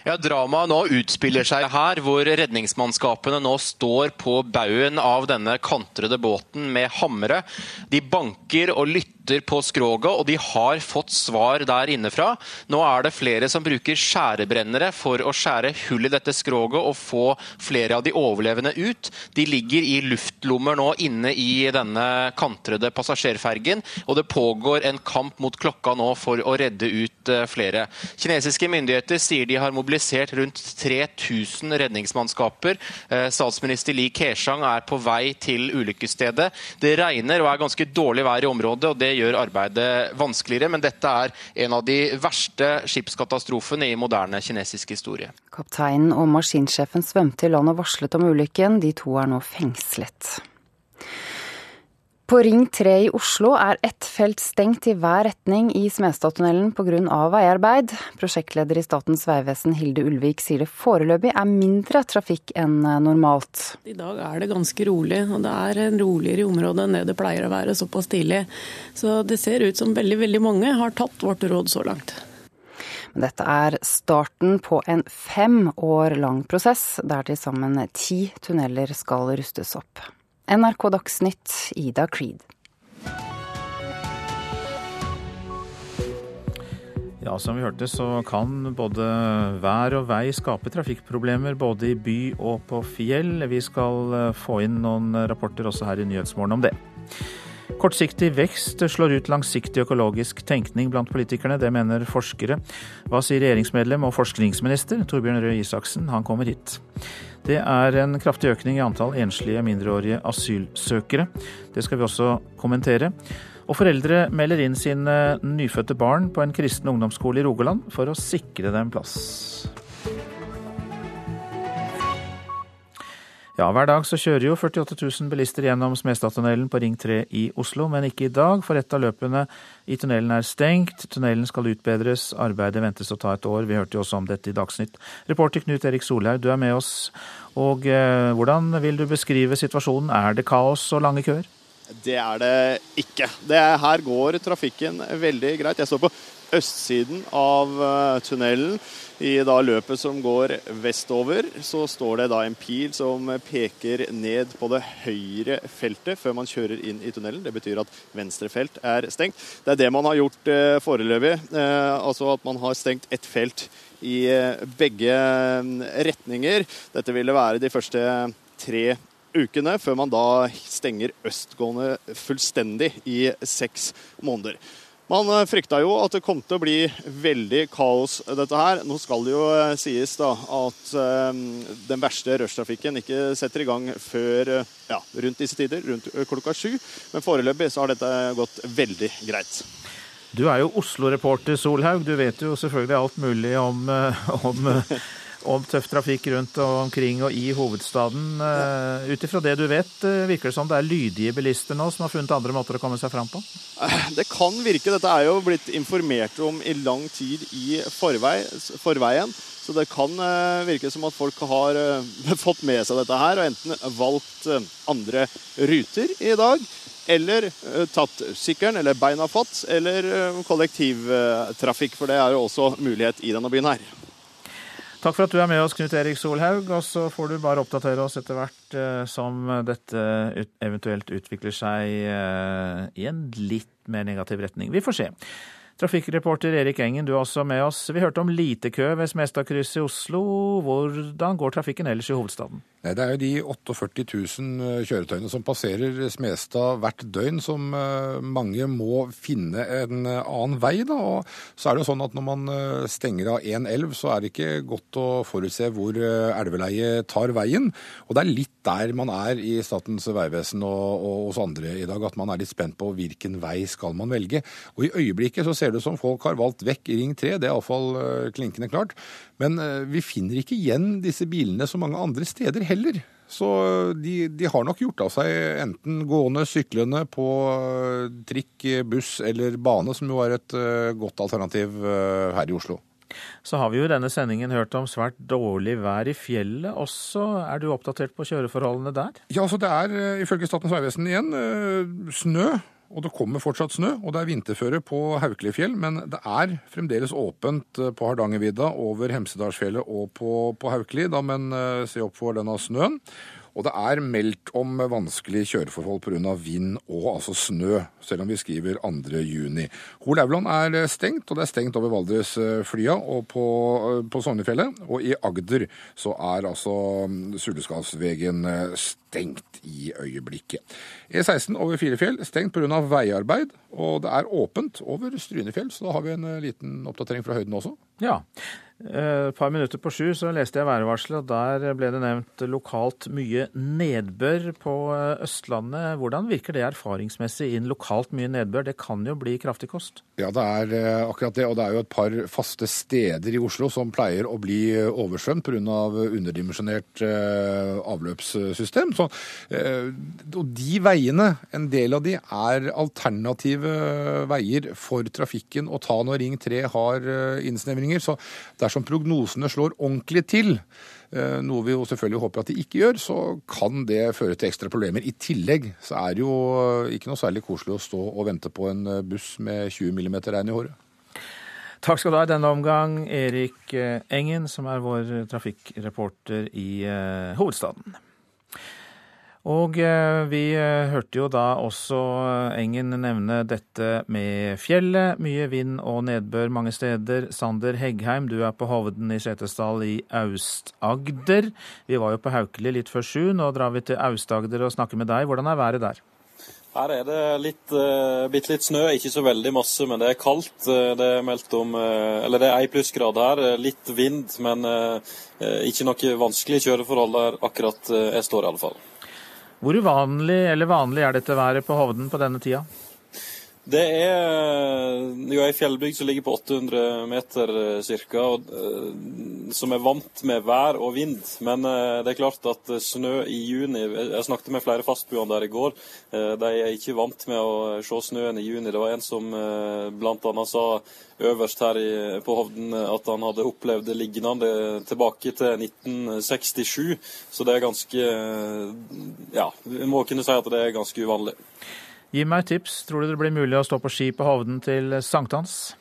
Ja, Dramaet nå utspiller seg her, hvor redningsmannskapene nå står på baugen av denne kantrede båten med hamre. De banker og lytter på skroget, og de har fått svar der innefra. Nå er det flere som bruker skjærebrennere for å skjære hull i dette skroget og få flere av de overlevende ut. De ligger i luftlommer nå inne i denne kantrede passasjerfergen, og det pågår en kamp mot klokka nå for å redde ut eh, flere. Kinesiske myndigheter sier de har mobilisert rundt 3000 redningsmannskaper. Eh, statsminister Li Keshang er på vei til ulykkesstedet. Det regner og er ganske dårlig vær i området. og det gjør arbeidet vanskeligere, men dette er en av de verste skipskatastrofene i moderne kinesisk historie.
Kapteinen og maskinsjefen svømte i land og varslet om ulykken. De to er nå fengslet. På Ring 3 i Oslo er ett felt stengt i hver retning i Smestadtunnelen pga. veiarbeid. Prosjektleder i Statens vegvesen Hilde Ulvik sier det foreløpig er mindre trafikk enn normalt.
I dag er det ganske rolig, og det er en roligere i området enn det det pleier å være såpass tidlig. Så det ser ut som veldig, veldig mange har tatt vårt råd så langt.
Men dette er starten på en fem år lang prosess, der til sammen ti tunneler skal rustes opp. NRK Dagsnytt, Ida Creed.
Ja, Som vi hørte så kan både vær og vei skape trafikkproblemer både i by og på fjell. Vi skal eh, få inn noen rapporter også her i Nyhetsmorgen om det. Kortsiktig vekst slår ut langsiktig økologisk tenkning blant politikerne. Det mener forskere. Hva sier regjeringsmedlem og forskningsminister Torbjørn Røe Isaksen? Han kommer hit. Det er en kraftig økning i antall enslige mindreårige asylsøkere. Det skal vi også kommentere. Og foreldre melder inn sine nyfødte barn på en kristen ungdomsskole i Rogaland for å sikre dem plass. Ja, Hver dag så kjører jo 48 000 bilister gjennom Smestadtunnelen på Ring 3 i Oslo, men ikke i dag, for et av løpene i tunnelen er stengt. Tunnelen skal utbedres, arbeidet ventes å ta et år. Vi hørte jo også om dette i Dagsnytt. Reporter Knut Erik Solhaug, du er med oss. Og eh, hvordan vil du beskrive situasjonen? Er det kaos og lange køer?
Det er det ikke. Det er, her går trafikken veldig greit. Jeg står på østsiden av eh, tunnelen. I da løpet som går vestover, så står det da en pil som peker ned på det høyre feltet før man kjører inn i tunnelen. Det betyr at venstre felt er stengt. Det er det man har gjort eh, foreløpig. Eh, altså at man har stengt ett felt i begge mm, retninger. Dette ville være de første tre ukene, før man da stenger østgående fullstendig i seks måneder. Man eh, frykta jo at det kom til å bli veldig kaos, dette her. Nå skal det jo eh, sies da at um, den verste rushtrafikken ikke setter i gang før ja, rundt disse tider, rundt klokka sju. Men foreløpig så har dette gått veldig greit.
Du er jo Oslo-reporter, Solhaug. Du vet jo selvfølgelig alt mulig om, om om tøff trafikk rundt og omkring og i hovedstaden. Uh, Ut ifra det du vet, uh, virker det som det er lydige bilister nå som har funnet andre måter å komme seg fram på?
Eh, det kan virke. Dette er jo blitt informert om i lang tid i forvei, forveien. Så det kan virke som at folk har fått med seg dette her og enten valgt andre ruter i dag. Eller tatt sykkelen eller beina fatt, eller kollektivtrafikk. For det er jo også mulighet i denne byen her.
Takk for at du er med oss, Knut Erik Solhaug. Og så får du bare oppdatere oss etter hvert eh, som dette eventuelt utvikler seg eh, i en litt mer negativ retning. Vi får se. Trafikkreporter Erik Engen, du er også med oss. Vi hørte om lite kø ved Smestadkrysset i Oslo. Hvordan går trafikken ellers i hovedstaden?
Det er jo de 48 000 eh, kjøretøyene som passerer Smestad hvert døgn, som eh, mange må finne en eh, annen vei. Da. Og så er det jo sånn at når man stenger av én elv, så er det ikke godt å forutse hvor elveleiet tar veien. Og det er litt der man er i Statens vegvesen og, og hos andre i dag, at man er litt spent på hvilken vei skal man velge. Og i øyeblikket så ser det ut som folk har valgt vekk Ring 3, det er iallfall klinkende klart. Men vi finner ikke igjen disse bilene så mange andre steder heller. Så de, de, har nok gjort av seg enten gående, syklende, på eh, trikk, buss eller bane, som jo er et eh, godt alternativ eh, her i Oslo.
Så har vi jo i denne sendingen hørt om svært dårlig vær i fjellet også. Er du oppdatert på kjøreforholdene der?
Ja, altså Det er ifølge Statens vegvesen igjen snø og det kommer fortsatt snø, og det er vinterføre på Haukelifjell, men det er fremdeles åpent eh, på Hardangervidda, over Hemsedalsfjellet og på, på Haukeli, da, men eh, se opp for denne snøen. Og det er meldt om vanskelige kjøreforhold pga. vind og altså snø, selv om vi skriver 2. juni. Hol Auland er stengt, og det er stengt over Valdresflya og på, på Sognefjellet. Og i Agder så er altså Suleskalsvegen stengt i øyeblikket. E16 over Filefjell stengt pga. veiarbeid, og det er åpent over Strynefjell, så da har vi en liten oppdatering fra høyden også.
Ja, Eh, et par minutter på sju så leste jeg værvarselet, og der ble det nevnt lokalt mye nedbør på eh, Østlandet. Hvordan virker det erfaringsmessig inn lokalt mye nedbør? Det kan jo bli kraftig kost?
Ja, det er eh, akkurat det. Og det er jo et par faste steder i Oslo som pleier å bli oversvømt pga. underdimensjonert avløpssystem. Så, og de veiene, en del av de, er alternative veier for trafikken å ta når Ring 3 har innsnevringer. Så dersom prognosene slår ordentlig til, eh, noe vi jo selvfølgelig håper at de ikke gjør, så kan det føre til ekstra problemer. I tillegg så er det jo ikke noe særlig koselig å stå og vente på en eh, buss med 20 mm regn i håret.
Takk skal du ha i denne omgang, Erik eh, Engen, som er vår trafikkreporter i hovedstaden. Og eh, vi eh, hørte jo da også eh, Engen nevne dette med fjellet. Mye vind og nedbør mange steder. Sander Heggheim, du er på Hovden i Setesdal i Aust-Agder. Vi var jo på Haukeli litt før sju. Nå drar vi til Aust-Agder og snakker med deg. Hvordan er været der?
Her er det litt, bitte litt snø, ikke så veldig masse, men det er kaldt. Det er meldt om Eller det er én plussgrad her. Litt vind, men ikke noe vanskelig kjøreforhold der akkurat jeg står, i alle fall.
Hvor uvanlig eller vanlig er dette været på Hovden på denne tida?
Det er jo ei fjellbygd som ligger på 800 meter ca., eh, som er vant med vær og vind. Men eh, det er klart at snø i juni Jeg snakket med flere fastboende der i går. Eh, de er ikke vant med å se snøen i juni. Det var en som bl.a. sa øverst her på Hovden at han hadde opplevd det lignende tilbake til 1967. Så det er ganske Ja, vi må kunne si at det er ganske uvanlig.
Gi meg et tips. Tror du det blir mulig å stå på ski på Hovden til sankthans?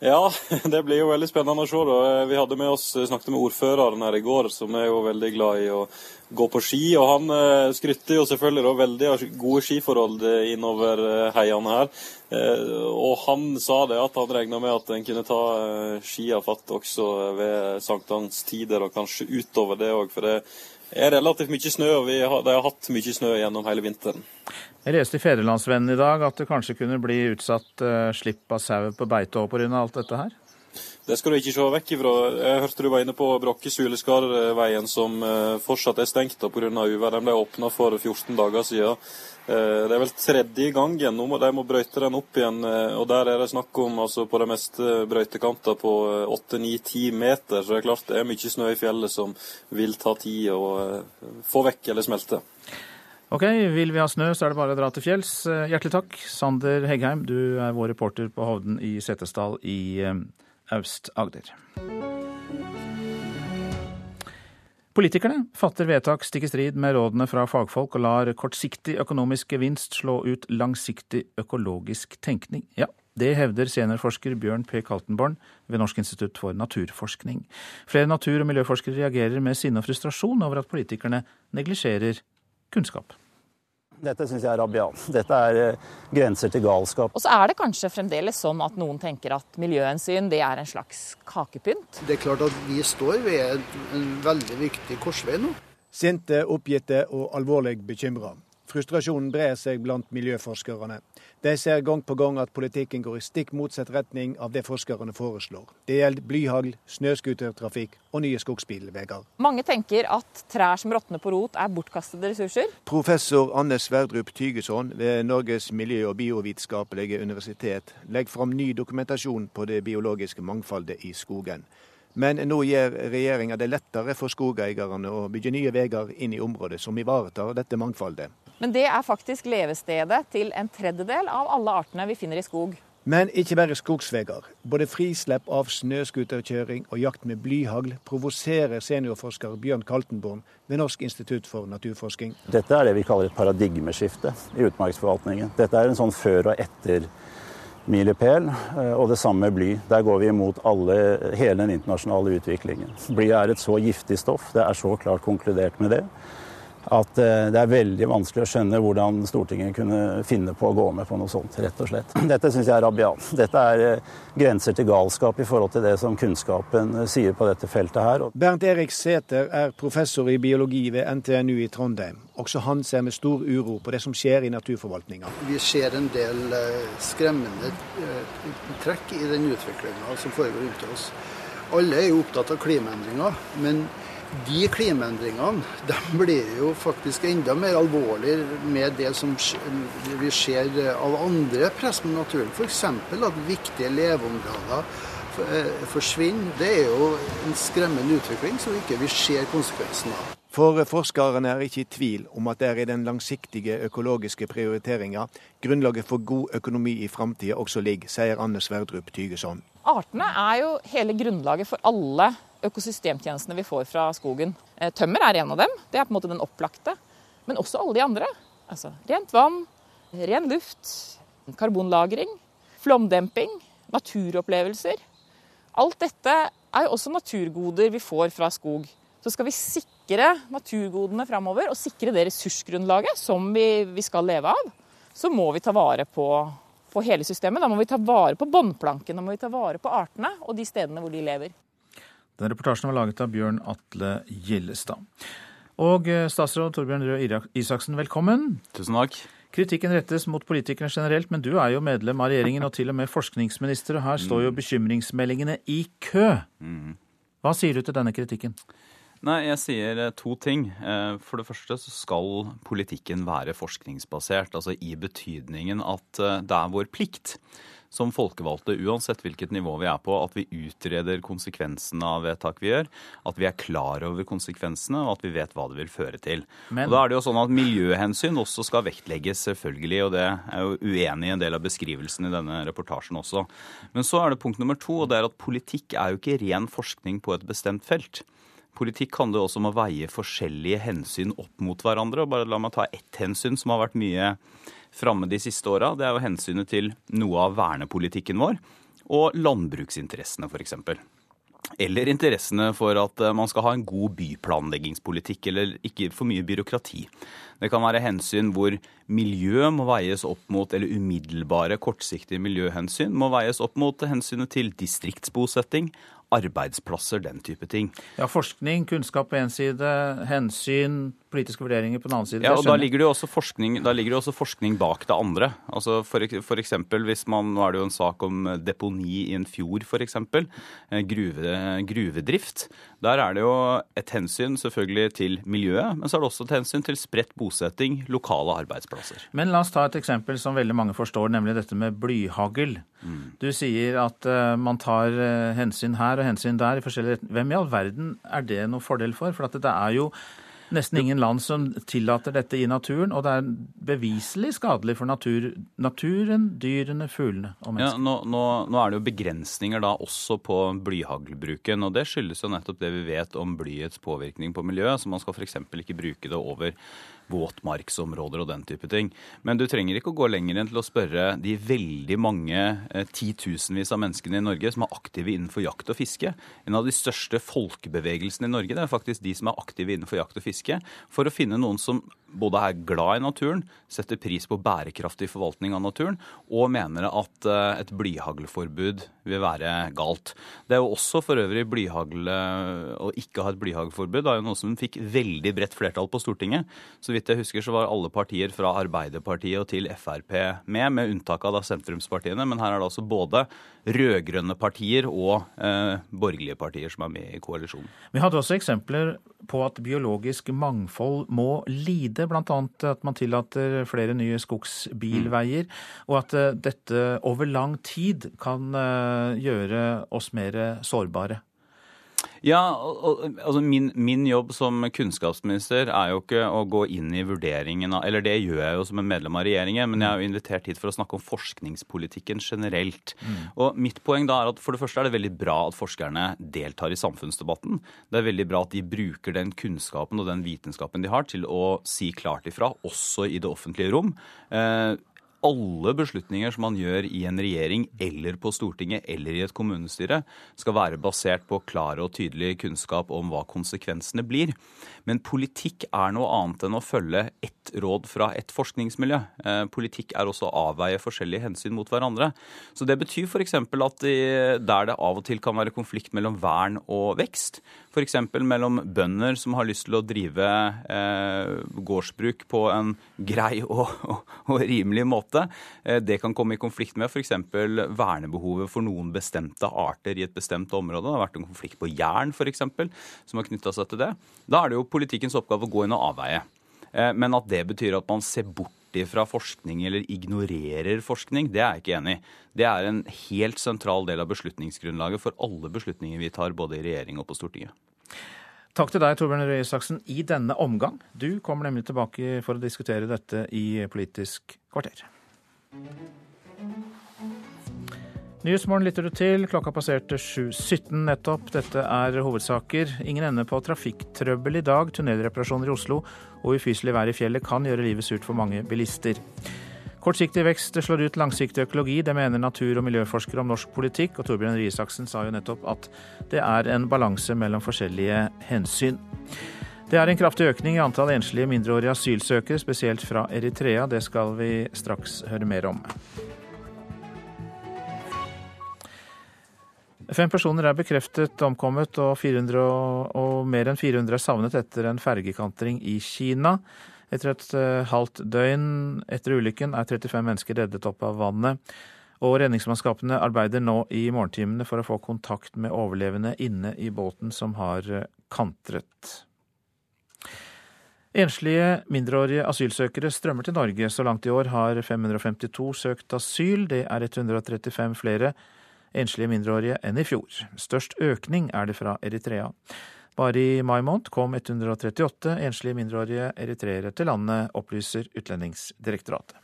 Ja, det blir jo veldig spennende å se. da. Vi hadde med oss, snakket med ordføreren her i går, som er jo veldig glad i å gå på ski. Og han eh, skrytter jo selvfølgelig da veldig av gode skiforhold innover eh, heiene her. Eh, og han sa det at han regna med at en kunne ta skia fatt også ved sankthanstider, og kanskje utover det òg. For det er relativt mye snø, og har, de har hatt mye snø gjennom hele vinteren.
Jeg leste i Fedrelandsvennen i dag at det kanskje kunne bli utsatt uh, slipp av sau på beite òg pga. alt dette her?
Det skal du ikke se vekk ifra. Jeg hørte du var inne på Brakke-Suleskarveien, som uh, fortsatt er stengt pga. uvær. Den ble åpna for 14 dager siden. Uh, det er vel tredje gangen nå må de må brøyte den opp igjen. og Der er det snakk om altså, på de meste brøytekanter på 8-9-10 meter. Så det er klart det er mye snø i fjellet som vil ta tid å få vekk eller smelte.
Ok, vil vi ha snø, så er det bare å dra til fjells. Eh, hjertelig takk. Sander Heggheim, du er vår reporter på Hovden i Setesdal i eh, Aust-Agder. Politikerne fatter vedtak stikk i strid med rådene fra fagfolk og lar kortsiktig økonomisk gevinst slå ut langsiktig økologisk tenkning. Ja, det hevder seniorforsker Bjørn P. Kaltenborn ved Norsk institutt for naturforskning. Flere natur- og miljøforskere reagerer med sinne og frustrasjon over at politikerne neglisjerer kunnskap.
Dette syns jeg er rabiat. Dette er eh, grenser til galskap.
Og så er det kanskje fremdeles sånn at noen tenker at miljøhensyn det er en slags kakepynt.
Det er klart at vi står ved en veldig viktig korsvei nå.
Sinte, oppgitte og alvorlig bekymra. Frustrasjonen brer seg blant miljøforskerne. De ser gang på gang at politikken går i stikk motsatt retning av det forskerne foreslår. Det gjelder blyhagl, snøscootertrafikk og nye skogsbilveier.
Mange tenker at trær som råtner på rot er bortkastede ressurser.
Professor Anne Sverdrup Tygeson ved Norges miljø- og biovitenskapelige universitet legger fram ny dokumentasjon på det biologiske mangfoldet i skogen. Men nå gjør regjeringa det lettere for skogeierne å bygge nye veier inn i området som ivaretar dette mangfoldet.
Men det er faktisk levestedet til en tredjedel av alle artene vi finner i skog.
Men ikke bare skogsveier. Både frislepp av snøscooterkjøring og jakt med blyhagl provoserer seniorforsker Bjørn Kaltenborn ved Norsk institutt for naturforsking.
Dette er det vi kaller et paradigmeskifte i utmarksforvaltningen. Dette er en sånn før og etter milepæl, eh, og det samme med bly. Der går vi imot alle, hele den internasjonale utviklingen. Bly er et så giftig stoff, det er så klart konkludert med det, at eh, det er veldig vanskelig å skjønne hvordan Stortinget kunne finne på å gå med på noe sånt, rett og slett. Dette syns jeg er rabiat. Dette er eh, grenser til galskap i forhold til det som kunnskapen sier på dette feltet her.
Bernt Erik Sæther er professor i biologi ved NTNU i Trondheim. Også han ser med stor uro på det som skjer i naturforvaltninga.
Vi ser en del eh, skremmende trekk i den utviklinga som foregår rundt oss. Alle er jo opptatt av klimaendringer, men de klimaendringene de blir jo faktisk enda mer alvorlige med det som vi ser av andre press med naturen. F.eks. at viktige leveområder eh, forsvinner. Det er jo en skremmende utvikling som vi ikke ser konsekvensen av.
For forskerne er ikke i tvil om at det er i den langsiktige økologiske prioriteringa grunnlaget for god økonomi i framtida også ligger, sier Anne Sverdrup Tygeson.
Artene er jo hele grunnlaget for alle økosystemtjenestene vi får fra skogen. Eh, tømmer er en av dem. Det er på en måte den opplagte. Men også alle de andre. Altså rent vann, ren luft, karbonlagring, flomdemping, naturopplevelser. Alt dette er jo også naturgoder vi får fra skog. Så skal vi sikre naturgodene framover, og sikre det ressursgrunnlaget som vi, vi skal leve av, så må vi ta vare på, på hele systemet. Da må vi ta vare på båndplanken, da må vi ta vare på artene og de stedene hvor de lever.
Den reportasjen var laget av Bjørn Atle Gjellestad. Og eh, statsråd Torbjørn Røe Isaksen, velkommen.
Tusen takk.
Kritikken rettes mot politikerne generelt, men du er jo medlem av regjeringen og til og med forskningsminister, og her står jo mm. bekymringsmeldingene i kø. Mm. Hva sier du til denne kritikken?
Nei, jeg sier eh, to ting. Eh, for det første så skal politikken være forskningsbasert. Altså i betydningen at det er vår plikt som folkevalgte, uansett hvilket nivå vi er på, at vi utreder konsekvensene av vedtak vi gjør, at vi er klar over konsekvensene, og at vi vet hva det vil føre til. Men... Og da er det jo sånn at Miljøhensyn også skal vektlegges, selvfølgelig, og det er jo uenig i en del av beskrivelsen i denne reportasjen også. Men så er det punkt nummer to, og det er at politikk er jo ikke ren forskning på et bestemt felt. Politikk handler også om å veie forskjellige hensyn opp mot hverandre. og bare La meg ta ett hensyn som har vært mye framme de siste åra. Det er jo hensynet til noe av vernepolitikken vår og landbruksinteressene, f.eks. Eller interessene for at eh, man skal ha en god byplanleggingspolitikk, eller ikke for mye byråkrati. Det kan være hensyn hvor miljø må veies opp mot, eller umiddelbare, kortsiktige miljøhensyn må veies opp mot hensynet til distriktsbosetting, arbeidsplasser, den type ting.
Ja, Forskning, kunnskap på én side, hensyn, politiske vurderinger på den annen side.
Ja, og da ligger, jo forskning, da ligger det også forskning bak det andre. Altså for, for eksempel hvis man, Nå er det jo en sak om deponi i en fjord, f.eks. Eh, gruve, gruvedrift. Der er det jo et hensyn selvfølgelig til miljøet, men så er det også et hensyn til spredt bosetting, lokale arbeidsplasser.
Men la oss ta et eksempel som veldig mange forstår, nemlig dette med blyhagl. Mm. Du sier at man tar hensyn her og hensyn der i forskjellige retninger. Hvem i all verden er det noen fordel for? For det er jo nesten ingen land som tillater dette i naturen, og det er beviselig skadelig for natur, naturen, dyrene, fuglene og mennesker.
Ja, nå, nå, nå, er det jo begrensninger da også på blyhaglbruken, og det skyldes jo nettopp det vi vet om blyets påvirkning på miljøet, så man skal f.eks. ikke bruke det over våtmarksområder og den type ting. Men du trenger ikke å gå lenger enn til å spørre de veldig mange eh, titusenvis av menneskene i Norge som er aktive innenfor jakt og fiske. En av de største folkebevegelsene i Norge det er faktisk de som er aktive innenfor jakt og fiske, for å finne noen som både er glad i naturen, setter pris på bærekraftig forvaltning av naturen, og mener at eh, et blyhaglforbud vil være galt. Det er jo også for øvrig blyhagle Å ikke ha et blyhaglforbud er jo noe som fikk veldig bredt flertall på Stortinget. Så vidt jeg husker så var alle partier fra Arbeiderpartiet og til Frp med, med unntak av da sentrumspartiene. Men her er det altså både rød-grønne partier og eh, borgerlige partier som er med i koalisjonen.
Vi hadde også eksempler på at biologisk mangfold må lide, bl.a. at man tillater flere nye skogsbilveier, og at eh, dette over lang tid kan eh, gjøre oss mer sårbare.
Ja, altså min, min, jobb som kunnskapsminister er jo ikke å gå inn i vurderingen av Eller det gjør jeg jo som en medlem av regjeringen, men jeg er jo invitert hit for å snakke om forskningspolitikken generelt. Mm. Og mitt poeng da er at for det første er det veldig bra at forskerne deltar i samfunnsdebatten. Det er veldig bra at de bruker den kunnskapen og den vitenskapen de har til å si klart ifra, også i det offentlige rom. Eh, alle beslutninger som man gjør i en regjering eller på Stortinget eller i et kommunestyre, skal være basert på klar og tydelig kunnskap om hva konsekvensene blir. Men politikk er noe annet enn å følge ett råd fra et forskningsmiljø. Eh, politikk er også å avveie forskjellige hensyn mot hverandre. Så Det betyr f.eks. at der det av og til kan være konflikt mellom vern og vekst, f.eks. mellom bønder som har lyst til å drive eh, gårdsbruk på en grei og, og, og rimelig måte. Eh, det kan komme i konflikt med f.eks. vernebehovet for noen bestemte arter i et bestemt område. Det har vært en konflikt på jern f.eks. som har knytta seg til det. Da er det jo politikkens oppgave å gå inn og avveie. Eh, men at det betyr at man ser bort fra forskning eller ignorerer forskning, det er jeg ikke enig i. Det er en helt sentral del av beslutningsgrunnlaget for alle beslutninger vi tar både i regjering og på Stortinget.
Takk til deg, Torbjørn Røe Isaksen, i denne omgang. Du kommer nemlig tilbake for å diskutere dette i Politisk kvarter. Nyhetsmorgen lytter du til. Klokka passerte 7.17 nettopp. Dette er hovedsaker. Ingen ende på trafikktrøbbel i dag. Tunnelreparasjoner i Oslo og ufyselig vær i fjellet kan gjøre livet surt for mange bilister. Kortsiktig vekst slår ut langsiktig økologi, det mener natur- og miljøforskere om norsk politikk, og Torbjørn Røe Isaksen sa jo nettopp at det er en balanse mellom forskjellige hensyn. Det er en kraftig økning i antall enslige mindreårige asylsøkere, spesielt fra Eritrea. Det skal vi straks høre mer om. Fem personer er bekreftet omkommet, og, 400, og mer enn 400 er savnet etter en fergekantring i Kina. Etter et eh, halvt døgn etter ulykken er 35 mennesker reddet opp av vannet. Og redningsmannskapene arbeider nå i morgentimene for å få kontakt med overlevende inne i båten som har eh, kantret. Enslige mindreårige asylsøkere strømmer til Norge. Så langt i år har 552 søkt asyl. Det er 135 flere enslige mindreårige enn i fjor. Størst økning er det fra Eritrea. Bare i mai måned kom 138 enslige mindreårige eritreere til landet, opplyser Utlendingsdirektoratet.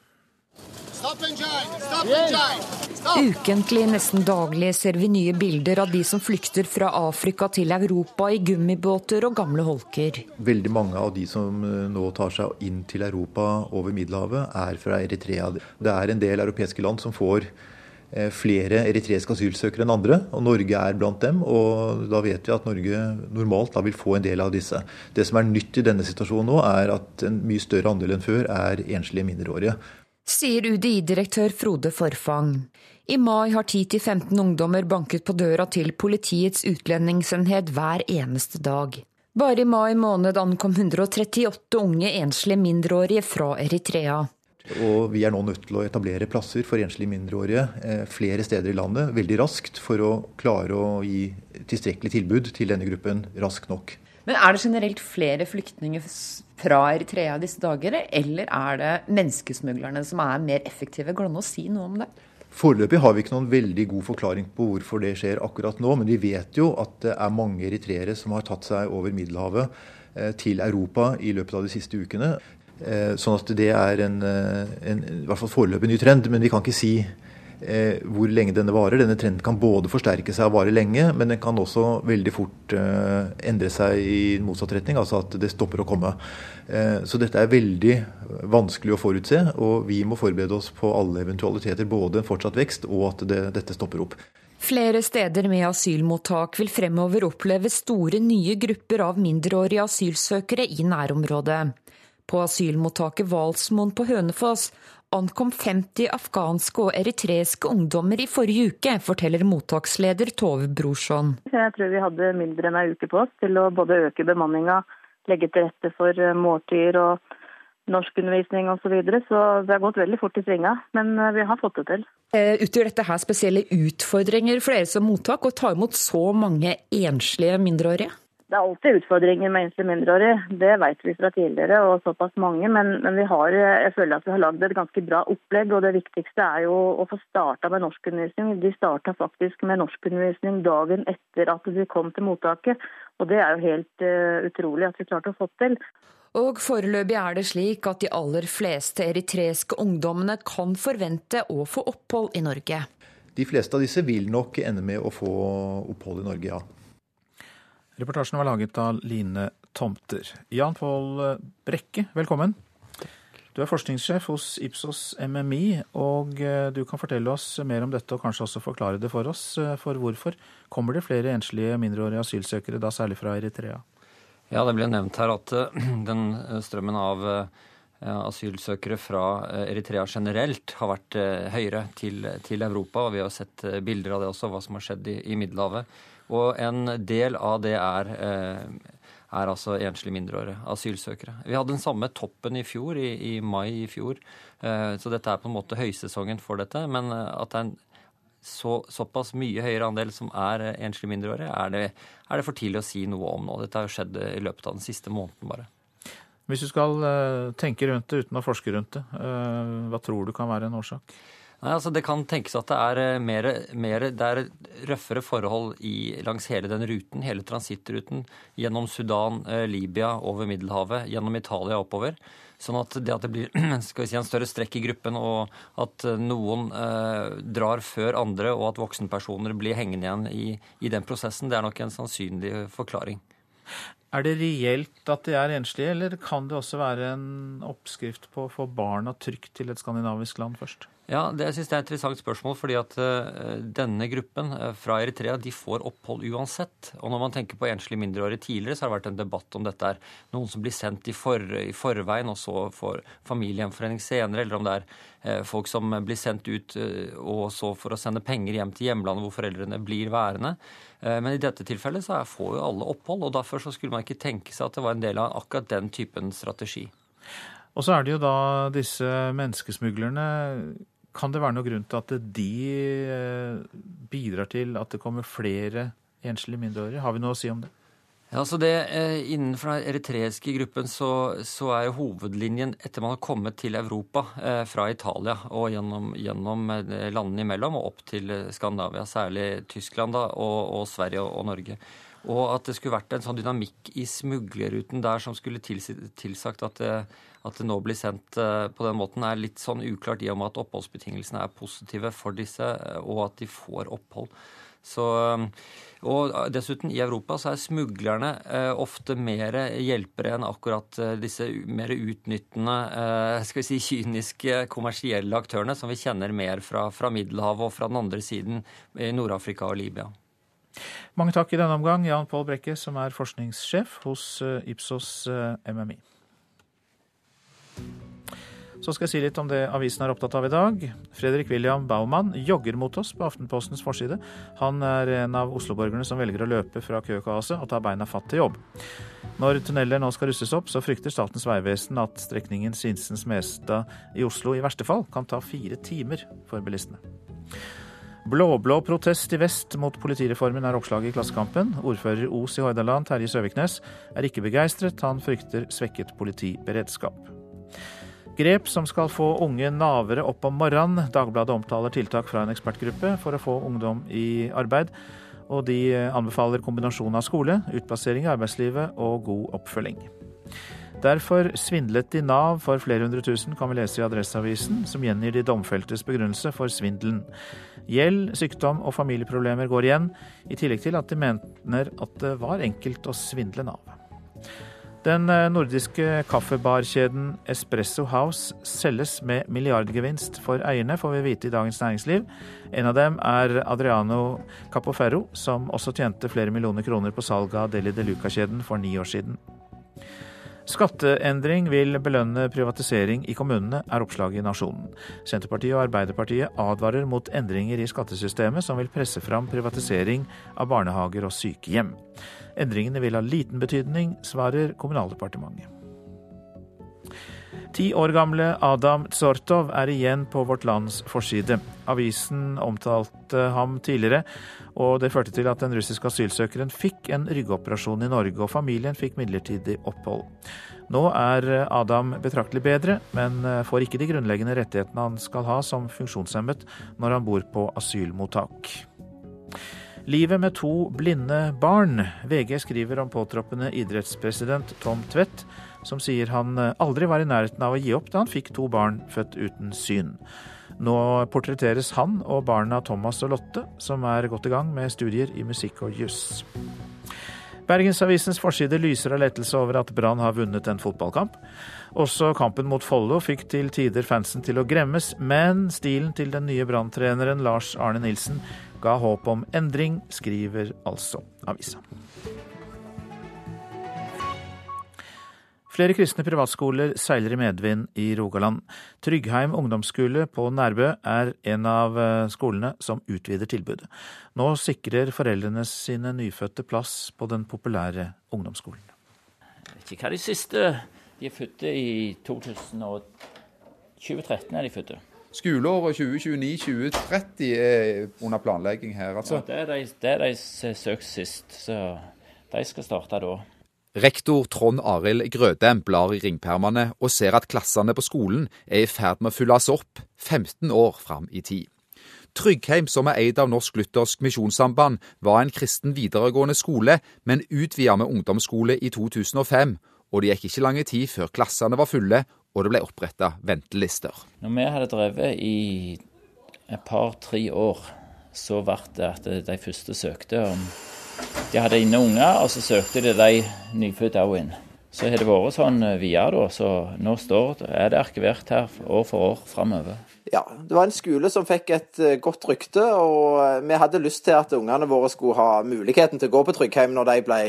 Ukentlig, nesten daglig, ser vi nye bilder av de som flykter fra Afrika til Europa i gummibåter og gamle holker.
Veldig mange av de som eh, nå tar seg inn til Europa over Middelhavet, er fra Eritrea. Det er en del europeiske land som får flere eritreiske asylsøkere enn andre, og Norge er blant dem. og Da vet vi at Norge normalt vil få en del av disse. Det som er nytt i denne situasjonen nå, er at en mye større andel enn før er enslige mindreårige.
Sier UDI-direktør Frode Forfang. I mai har 10-15 ungdommer banket på døra til politiets utlendingsenhet hver eneste dag. Bare i mai måned ankom 138 unge enslige mindreårige fra Eritrea.
Og vi er nå nødt til å etablere plasser for enslige mindreårige eh, flere steder i landet veldig raskt for å klare å gi tilstrekkelig tilbud til denne gruppen raskt nok.
Men er det generelt flere flyktninger fra Eritrea disse dager, eller er det menneskesmuglerne som er mer effektive? Går det an å si noe om det?
Foreløpig har vi ikke noen veldig god forklaring på hvorfor det skjer akkurat nå, men vi vet jo at det er mange eritreere som har tatt seg over Middelhavet eh, til Europa i løpet av de siste ukene. Eh, sånn at det er en, eh, en i hvert fall foreløpig ny trend, men vi kan ikke si eh, hvor lenge denne varer. Denne trenden kan både forsterke seg og vare lenge, men den kan også veldig fort eh, endre seg i motsatt retning, altså at det stopper å komme. Eh, så dette er veldig vanskelig å forutse, og vi må forberede oss på alle eventualiteter. Både en fortsatt vekst og at det, dette stopper opp.
Flere steder med asylmottak vil fremover oppleve store nye grupper av mindreårige asylsøkere i nærområdet. På asylmottaket Hvalsmoen på Hønefoss ankom 50 afghanske og eritreiske ungdommer i forrige uke, forteller mottaksleder Tove Brorson.
Jeg tror vi hadde mindre enn ei uke på oss til å både øke bemanninga, legge til rette for eh, måltider og norskundervisning osv. Så, videre. så det har gått veldig fort i svinga, men eh, vi har fått det til.
Eh, utgjør dette her spesielle utfordringer for dere som mottak, å ta imot så mange enslige mindreårige?
Det er alltid utfordringer med enslige mindreårige, det vet vi fra tidligere og såpass mange. Men, men vi har, jeg føler at vi har lagd et ganske bra opplegg. og Det viktigste er jo å få starta med norskundervisning. De starta faktisk med norskundervisning dagen etter at de kom til mottaket. Og det er jo helt uh, utrolig at vi klarte å få til.
Og foreløpig er det slik at de aller fleste eritreiske ungdommene kan forvente å få opphold i Norge.
De fleste av disse vil nok ende med å få opphold i Norge, ja.
Reportasjen var laget av Line Tomter. Jan Pål Brekke, velkommen. Du er forskningssjef hos Ipsos MMI, og eh, du kan fortelle oss mer om dette og kanskje også forklare det for oss. Eh, for hvorfor kommer det flere enslige mindreårige asylsøkere, da særlig fra Eritrea?
Ja, Det ble nevnt her at eh, den strømmen av asylsøkere fra Eritrea generelt har vært høyere til, Europa. og Vi har sett bilder av det også, hva som har skjedd i Middelhavet. Og en del av det er, eh, er altså enslige mindreårige asylsøkere. Vi hadde den samme toppen i fjor, i, i, mai i fjor. Eh, så dette er på en måte høysesongen for dette. Men eh, at det er en så, såpass mye høyere andel som er enslige mindreårige, er er det for tidlig å si noe om nå. Dette har jo skjedd i løpet av den siste måneden bare.
Hvis du skal tenke rundt det uten å forske rundt det, hva tror du kan være en årsak?
Nei, altså Det kan tenkes at det er eh, mer, mer det er røffere forhold i, langs hele den ruten, hele transittruten, gjennom Sudan, eh, Libya, over Middelhavet, gjennom Italia oppover. Sånn at det at det blir skal vi si, en større strekk i gruppen, og at eh, noen eh, drar før andre, og at voksenpersoner blir hengende igjen i, i den prosessen, det er nok en sannsynlig forklaring.
Er det reelt at de er enslige, eller kan det også være en oppskrift på å få barna trygt til et skandinavisk land først?
Ja, det synes jeg er et interessant spørsmål, fordi at uh, denne gruppen uh, fra Eritrea de får opphold uansett. Og når man tenker på enslige mindreårige tidligere, så har det vært en debatt om dette er noen som blir sendt i, for, i forveien, og så får familiegjenforening senere, eller om det er uh, folk som blir sendt ut og så for å sende penger hjem til hjemlandet hvor foreldrene blir værende. Men i dette tilfellet så får jo alle opphold, og derfor så skulle man ikke tenke seg at det var en del av akkurat den typen strategi.
Og så er det jo da disse menneskesmuglerne kan det være noen grunn til at de eh, bidrar til at det kommer flere enslige mindreårige? Har vi noe å si om det?
Ja, altså det, eh, Innenfor den eritreiske gruppen så, så, er jo hovedlinjen etter man har kommet til Europa eh, fra Italia og gjennom, gjennom eh, landene imellom og opp til Skandinavia, særlig Tyskland da, og, og Sverige og, og, Norge. Og at det skulle vært en sånn dynamikk i smuglerruten der som skulle tilsagt at det, at det nå blir sendt eh, på den måten, er litt sånn uklart i og med at oppholdsbetingelsene er positive for disse, eh, og at de får opphold. Så, eh, og dessuten, i Europa så er smuglerne eh, ofte mer hjelpere enn akkurat disse mer utnyttende, eh, skal vi si kyniske kommersielle aktørene som vi kjenner mer fra, fra Middelhavet og fra den andre siden i Nord-Afrika og Libya.
Mange takk i denne omgang, Jan Pål Brekke, som er forskningssjef hos Ipsos MMI. Så skal jeg si litt om det avisen er opptatt av i dag. Fredrik William Baumann jogger mot oss på Aftenpostens forside. Han er en av osloborgerne som velger å løpe fra køkaoset og ta beina fatt til jobb. Når tunneler nå skal rustes opp, så frykter Statens vegvesen at strekningen Sinsen-Smestad i Oslo i verste fall kan ta fire timer for bilistene. Blå-blå protest i vest mot politireformen er oppslaget i Klassekampen. Ordfører Os i Hordaland, Terje Søviknes, er ikke begeistret. Han frykter svekket politiberedskap. Grep som skal få unge navere opp om morgenen. Dagbladet omtaler tiltak fra en ekspertgruppe for å få ungdom i arbeid. Og de anbefaler kombinasjon av skole, utplassering i arbeidslivet og god oppfølging. Derfor svindlet de Nav for flere hundre tusen, kan vi lese i Adresseavisen, som gjengir de domfeltes begrunnelse for svindelen. Gjeld, sykdom og familieproblemer går igjen, i tillegg til at de mener at det var enkelt å svindle Nav. Den eh, nordiske kaffebarkjeden Espresso House selges med milliardgevinst for eierne, får vi vite i Dagens Næringsliv. En av dem er Adriano Capoferro, som også tjente flere millioner kroner på salget av Deli de Luca-kjeden for ni år siden. Skatteendring vil belønne privatisering i kommunene, er oppslaget i Nasjonen. Senterpartiet og Arbeiderpartiet advarer mot endringer i skattesystemet som vil presse fram privatisering av barnehager og sykehjem. Endringene vil ha liten betydning, svarer Kommunaldepartementet. Ti år gamle Adam Tsortov er igjen på Vårt Lands forside. Avisen omtalte ham tidligere, og det førte til at den russiske asylsøkeren fikk en ryggoperasjon i Norge, og familien fikk midlertidig opphold. Nå er Adam betraktelig bedre, men får ikke de grunnleggende rettighetene han skal ha som funksjonshemmet når han bor på asylmottak. Livet med to blinde barn. VG skriver om påtroppende idrettspresident Tom Tvedt, som sier han aldri var i nærheten av å gi opp da han fikk to barn født uten syn. Nå portretteres han og barna Thomas og Lotte, som er godt i gang med studier i musikk og juss. Bergensavisens forside lyser av lettelse over at Brann har vunnet en fotballkamp. Også kampen mot Follo fikk til tider fansen til å gremmes, men stilen til den nye Brann-treneren Lars Arne Nilsen ga håp om endring, skriver altså avisa. Flere kristne privatskoler seiler i medvind i Rogaland. Tryggheim ungdomsskole på Nærbø er en av skolene som utvider tilbudet. Nå sikrer foreldrene sine nyfødte plass på den populære ungdomsskolen.
Jeg vet ikke hva de siste De er født i 2013 er de født.
Skoleåret 2029-2030 er under planlegging her, altså?
Ja, det er de, det er de søkt sist, så de skal starte da.
Rektor Trond Arild Grødem blar i ringpermene og ser at klassene på skolen er i ferd med å fylles opp 15 år fram i tid. Tryggheim, som er eid av Norsk Luthersk Misjonssamband, var en kristen videregående skole, men utvida med ungdomsskole i 2005. Og det gikk ikke lange tid før klassene var fulle og det ble oppretta ventelister.
Når vi hadde drevet i et par-tre år, så ble det at de første søkte om De hadde inne unger, og så søkte de de nyfødte òg inn. Så har det vært sånn videre, da. Så nå står, er det arkivert her år for år framover.
Ja, det var en skole som fikk et godt rykte, og vi hadde lyst til at ungene våre skulle ha muligheten til å gå på Tryggheim når, de ble,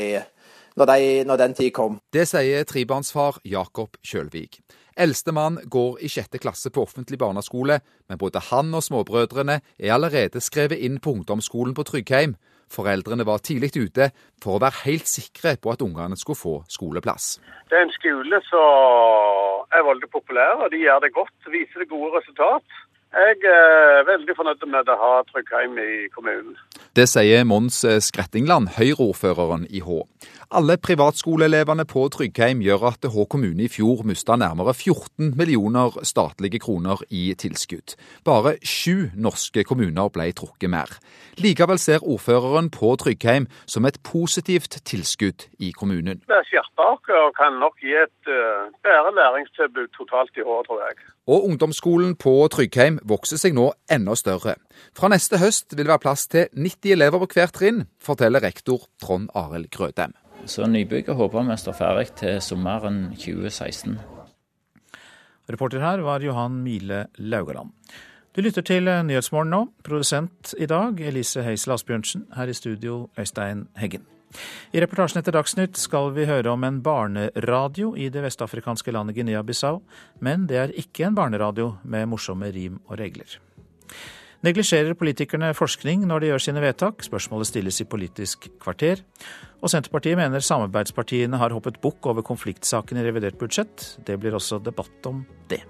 når, de, når den tid kom.
Det sier trebarnsfar Jakob Kjølvik. Eldstemann går i sjette klasse på offentlig barneskole, men både han og småbrødrene er allerede skrevet inn på ungdomsskolen på Tryggheim. Foreldrene var tidlig ute for å være helt sikre på at ungene skulle få skoleplass.
Det er en skole som er veldig populær, og de gjør det godt. Viser det gode resultat. Jeg er veldig fornøyd med å ha Tryggheim i kommunen.
Det sier Mons Skrettingland, Høyre-ordføreren i Hå. Alle privatskoleelevene på Tryggheim gjør at Hå kommune i fjor mista nærmere 14 millioner statlige kroner i tilskudd. Bare sju norske kommuner ble trukket mer. Likevel ser ordføreren på Tryggheim som et positivt tilskudd i kommunen.
Skjertaker kan nok gi et uh, bedre læringstilbud totalt i år, tror jeg.
Og ungdomsskolen på Tryggheim vokser seg nå enda større. Fra neste høst vil det være plass til 90 elever på hvert trinn, forteller rektor Trond Arild Grødem.
Så nybygget håper vi står ferdig til sommeren 2016.
Reporter her var Johan Mile Laugaland. Du lytter til Nyhetsmorgen nå. Produsent i dag Elise Heisel Asbjørnsen. Her i studio Øystein Heggen. I reportasjen etter Dagsnytt skal vi høre om en barneradio i det vestafrikanske landet Guinea-Bissau, men det er ikke en barneradio med morsomme rim og regler. Neglisjerer politikerne forskning når de gjør sine vedtak? Spørsmålet stilles i Politisk kvarter. Og Senterpartiet mener samarbeidspartiene har hoppet bukk over konfliktsaken i revidert budsjett. Det blir også debatt om det.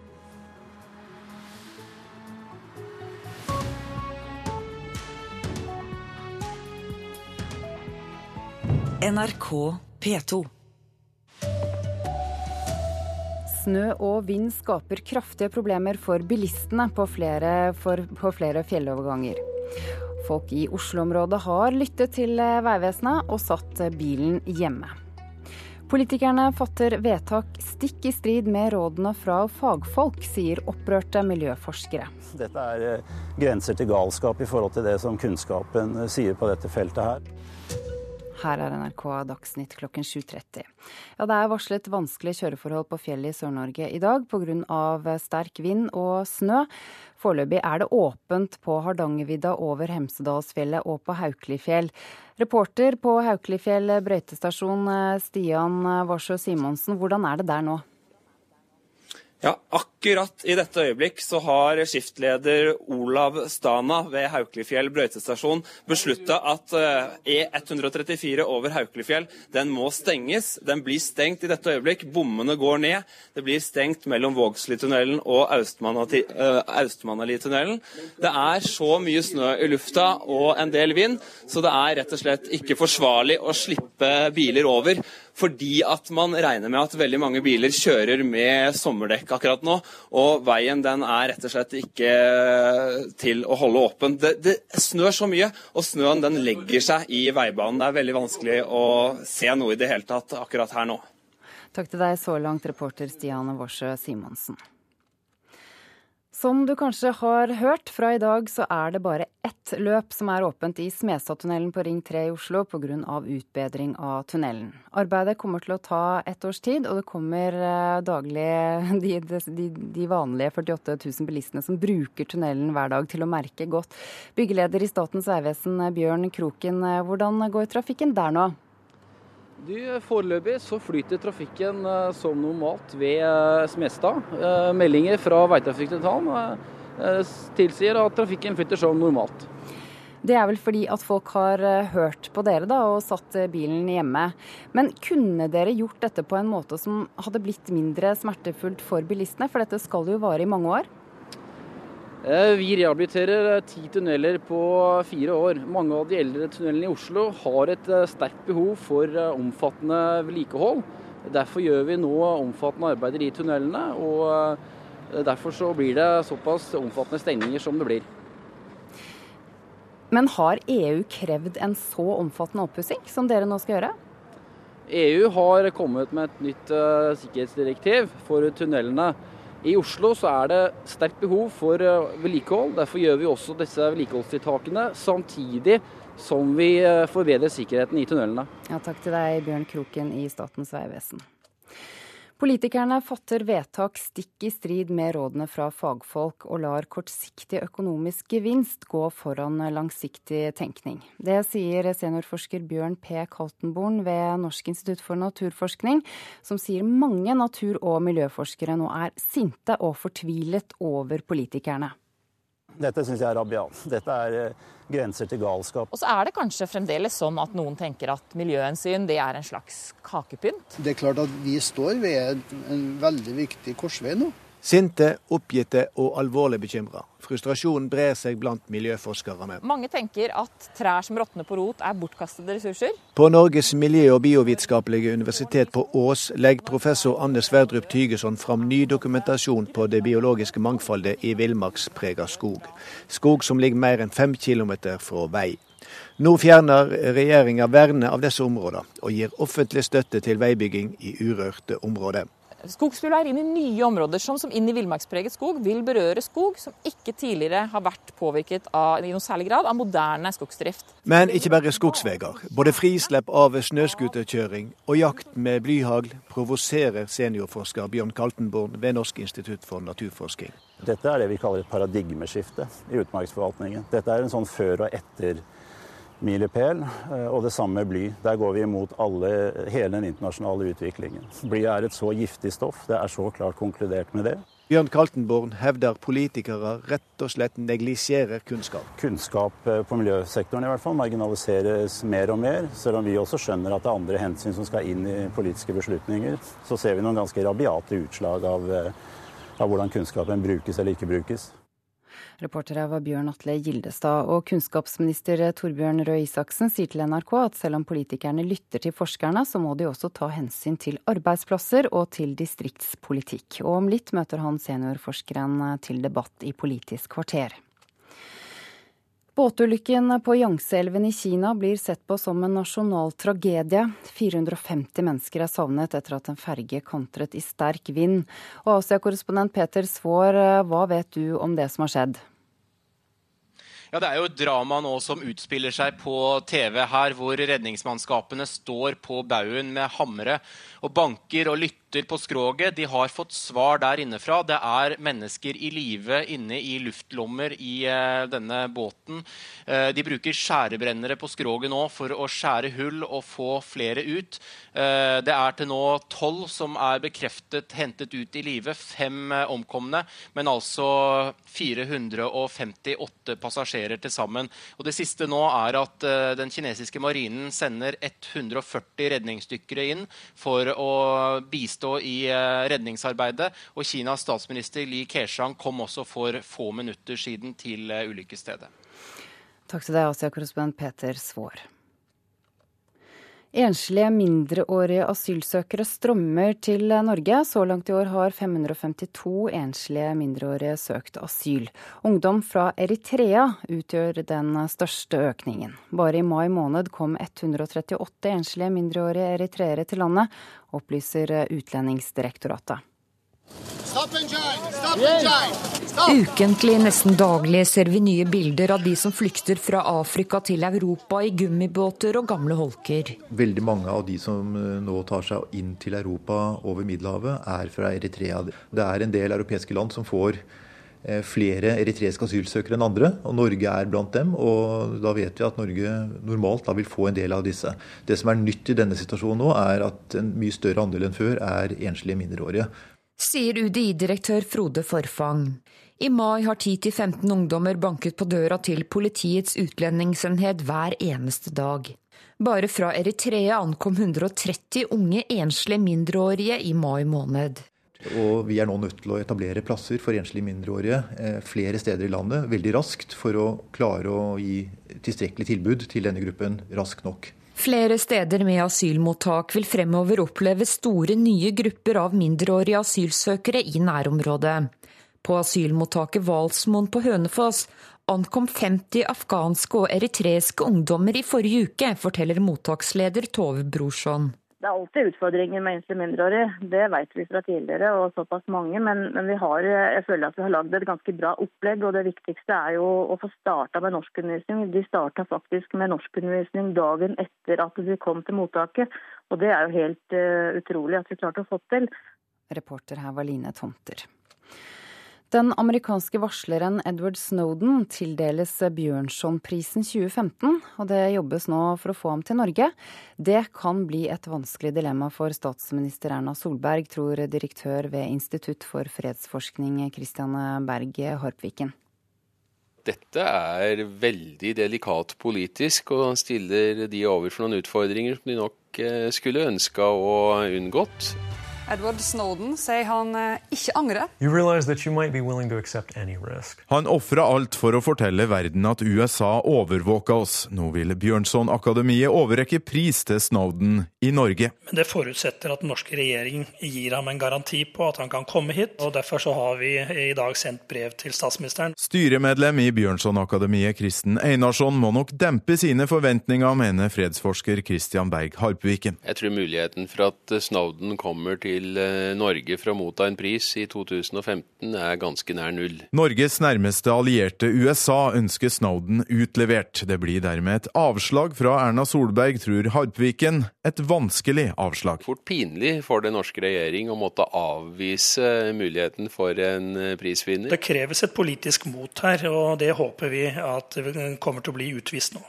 NRK P2.
Snø og vind skaper kraftige problemer for bilistene på flere, for, på flere fjelloverganger. Folk i Oslo-området har lyttet til Vegvesenet og satt bilen hjemme. Politikerne fatter vedtak stikk i strid med rådene fra fagfolk, sier opprørte miljøforskere.
Dette er eh, grenser til galskap i forhold til det som kunnskapen eh, sier på dette feltet her.
Her er NRK Dagsnytt klokken 7.30. Ja, det er varslet vanskelige kjøreforhold på fjellet i Sør-Norge i dag pga. sterk vind og snø. Foreløpig er det åpent på Hardangervidda over Hemsedalsfjellet og på Haukelifjell. Reporter på Haukelifjell brøytestasjon Stian Warsjø Simonsen, hvordan er det der nå?
Ja, akkurat i dette øyeblikk så har skiftleder Olav Stana ved Haukelifjell brøytestasjon beslutta at E134 over Haukelifjell den må stenges. Den blir stengt i dette øyeblikk. Bommene går ned. Det blir stengt mellom Vågslitunnelen og Austmannalitunnelen. Det er så mye snø i lufta og en del vind, så det er rett og slett ikke forsvarlig å slippe biler over fordi at man regner med at veldig mange biler kjører med sommerdekk akkurat nå. Og veien den er rett og slett ikke til å holde åpen. Det, det snør så mye, og snøen den legger seg i veibanen. Det er veldig vanskelig å se noe i det hele tatt akkurat her nå.
Takk til deg så langt, reporter Stian Worsø Simonsen. Som du kanskje har hørt, fra i dag så er det bare ett løp som er åpent i Smestadtunnelen på Ring 3 i Oslo pga. utbedring av tunnelen. Arbeidet kommer til å ta ett års tid, og det kommer daglig de, de, de vanlige 48 000 bilistene som bruker tunnelen hver dag til å merke godt. Byggeleder i Statens vegvesen Bjørn Kroken, hvordan går trafikken der nå?
Du, foreløpig så flyter trafikken som normalt ved Smestad. Meldinger fra veitrafikksentralen tilsier at trafikken flytter som normalt.
Det er vel fordi at folk har hørt på dere da, og satt bilen hjemme. Men kunne dere gjort dette på en måte som hadde blitt mindre smertefullt for bilistene? For dette skal jo vare i mange år?
Vi rehabiliterer ti tunneler på fire år. Mange av de eldre tunnelene i Oslo har et sterkt behov for omfattende vedlikehold. Derfor gjør vi nå omfattende arbeider i tunnelene, og derfor så blir det såpass omfattende stengninger som det blir.
Men har EU krevd en så omfattende oppussing som dere nå skal gjøre?
EU har kommet med et nytt sikkerhetsdirektiv for tunnelene. I Oslo så er det sterkt behov for vedlikehold. Derfor gjør vi også disse vedlikeholdstiltakene samtidig som vi forbedrer sikkerheten i tunnelene.
Ja, takk til deg, Bjørn Kroken i Statens vegvesen. Politikerne fatter vedtak stikk i strid med rådene fra fagfolk, og lar kortsiktig økonomisk gevinst gå foran langsiktig tenkning. Det sier seniorforsker Bjørn P. Kaltenborn ved Norsk institutt for naturforskning, som sier mange natur- og miljøforskere nå er sinte og fortvilet over politikerne.
Dette syns jeg er rabiat. Dette er grenser til galskap.
Og så er det kanskje fremdeles sånn at noen tenker at miljøhensyn det er en slags kakepynt?
Det er klart at vi står ved en veldig viktig korsvei nå.
Sinte, oppgitte og alvorlig bekymra. Frustrasjonen brer seg blant miljøforskerne.
Mange tenker at trær som råtner på rot er bortkastede ressurser.
På Norges miljø- og biovitenskapelige universitet på Ås legger professor Anne Sverdrup Tygeson fram ny dokumentasjon på det biologiske mangfoldet i villmarksprega skog. Skog som ligger mer enn fem kilometer fra vei. Nå fjerner regjeringa vernet av disse områdene, og gir offentlig støtte til veibygging i urørte områder.
Skogsbilveier inn i nye områder, som, som inn i villmarkspreget skog, vil berøre skog som ikke tidligere har vært påvirket av, i noen særlig grad av moderne skogsdrift.
Men ikke bare skogsveier. Både frislepp av snøscooterkjøring og jakt med blyhagl provoserer seniorforsker Bjørn Kaltenborn ved Norsk institutt for naturforskning.
Dette er det vi kaller et paradigmeskifte i utmarksforvaltningen. Dette er en sånn før og etter milepæl, og det samme bly. Der går vi imot alle, hele den internasjonale utviklingen. Bly er et så giftig stoff, det er så klart konkludert med det.
Bjørn Kaltenborn hevder politikere rett og slett neglisjerer kunnskap.
Kunnskap på miljøsektoren i hvert fall marginaliseres mer og mer. Selv om vi også skjønner at det er andre hensyn som skal inn i politiske beslutninger, så ser vi noen ganske rabiate utslag av, av hvordan kunnskapen brukes eller ikke brukes.
Reporter her var Bjørn Atle Gildestad. Og kunnskapsminister Torbjørn Røe Isaksen sier til NRK at selv om politikerne lytter til forskerne, så må de også ta hensyn til arbeidsplasser og til distriktspolitikk. Og om litt møter han seniorforskeren til debatt i Politisk kvarter. Båtulykken på Yangtze-elven i Kina blir sett på som en nasjonal tragedie. 450 mennesker er savnet etter at en ferge kantret i sterk vind. Og Asia-korrespondent Peter Svaar, hva vet du om det som har skjedd?
Ja, Det er jo et drama nå som utspiller seg på TV her, hvor redningsmannskapene står på baugen med hamre og banker og lytter på skroget. De har fått svar der innefra. Det er mennesker i live inne i luftlommer i uh, denne båten. Uh, de bruker skjærebrennere på skroget nå for å skjære hull og få flere ut. Uh, det er til nå tolv som er bekreftet hentet ut i live. Fem omkomne, men altså 458 passasjerer til sammen. Og det siste nå er at den kinesiske marinen sender 140 redningsdykkere inn for å bistå i eh, redningsarbeidet. Og Kinas statsminister Li Keqiang kom også for få minutter siden til eh, ulykkesstedet.
Takk til deg, Asia-korrespondent Peter Svaar. Enslige mindreårige asylsøkere strømmer til Norge. Så langt i år har 552 enslige mindreårige søkt asyl. Ungdom fra Eritrea utgjør den største økningen. Bare i mai måned kom 138 enslige mindreårige eritreere til landet, opplyser Utlendingsdirektoratet.
Ukentlig, nesten daglig, ser vi nye bilder av de som flykter fra Afrika til Europa i gummibåter og gamle holker.
Veldig mange av de som eh, nå tar seg inn til Europa over Middelhavet, er fra Eritrea. Det er en del europeiske land som får eh, flere eritreiske asylsøkere enn andre, og Norge er blant dem. og Da vet vi at Norge normalt vil få en del av disse. Det som er nytt i denne situasjonen nå, er at en mye større andel enn før er enslige mindreårige
sier UDI-direktør Frode Forfang. I mai har 10-15 ungdommer banket på døra til Politiets utlendingsenhet hver eneste dag. Bare fra Eritrea ankom 130 unge enslige mindreårige i mai måned.
Og vi er nå nødt til å etablere plasser for enslige mindreårige eh, flere steder i landet veldig raskt for å klare å gi tilstrekkelig tilbud til denne gruppen raskt nok.
Flere steder med asylmottak vil fremover oppleve store nye grupper av mindreårige asylsøkere i nærområdet. På asylmottaket Hvalsmoen på Hønefoss ankom 50 afghanske og eritreiske ungdommer i forrige uke, forteller mottaksleder Tove Brorson.
Det er alltid utfordringer med enslige mindreårige, det vet vi fra tidligere og såpass mange. Men, men har, jeg føler at vi har lagd et ganske bra opplegg. og Det viktigste er jo å få starta med norskundervisning. De starta faktisk med norskundervisning dagen etter at de kom til mottaket. Og det er jo helt uh, utrolig at vi klarte å få til.
Reporter her var Line Tomter. Den amerikanske varsleren Edward Snowden tildeles Bjørnsonprisen 2015, og det jobbes nå for å få ham til Norge. Det kan bli et vanskelig dilemma for statsminister Erna Solberg, tror direktør ved Institutt for fredsforskning Christian Berg Harpviken.
Dette er veldig delikat politisk og stiller de overfor noen utfordringer som de nok eh, skulle ønska å unngått.
Edward Snowden sier han eh, ikke angrer.
Han ofra alt for å fortelle verden at USA overvåka oss. Nå vil Bjørnson-akademiet overrekke pris til Snowden i Norge.
Det forutsetter at den norske regjering gir ham en garanti på at han kan komme hit. og Derfor så har vi i dag sendt brev til statsministeren.
Styremedlem i Bjørnson-akademiet Kristen Einarsson må nok dempe sine forventninger, mener fredsforsker Christian Berg Harpviken.
Jeg tror muligheten for at Snowden kommer til til eh, Norge for å motta en pris i 2015 er ganske nær null.
Norges nærmeste allierte USA ønsker Snowden utlevert. Det blir dermed et avslag fra Erna Solberg, tror Harpviken. Et vanskelig avslag.
Fort pinlig for den norske regjering å måtte avvise muligheten for en eh, prisvinner.
Det kreves et politisk mot her, og det håper vi at kommer til å bli utvist nå.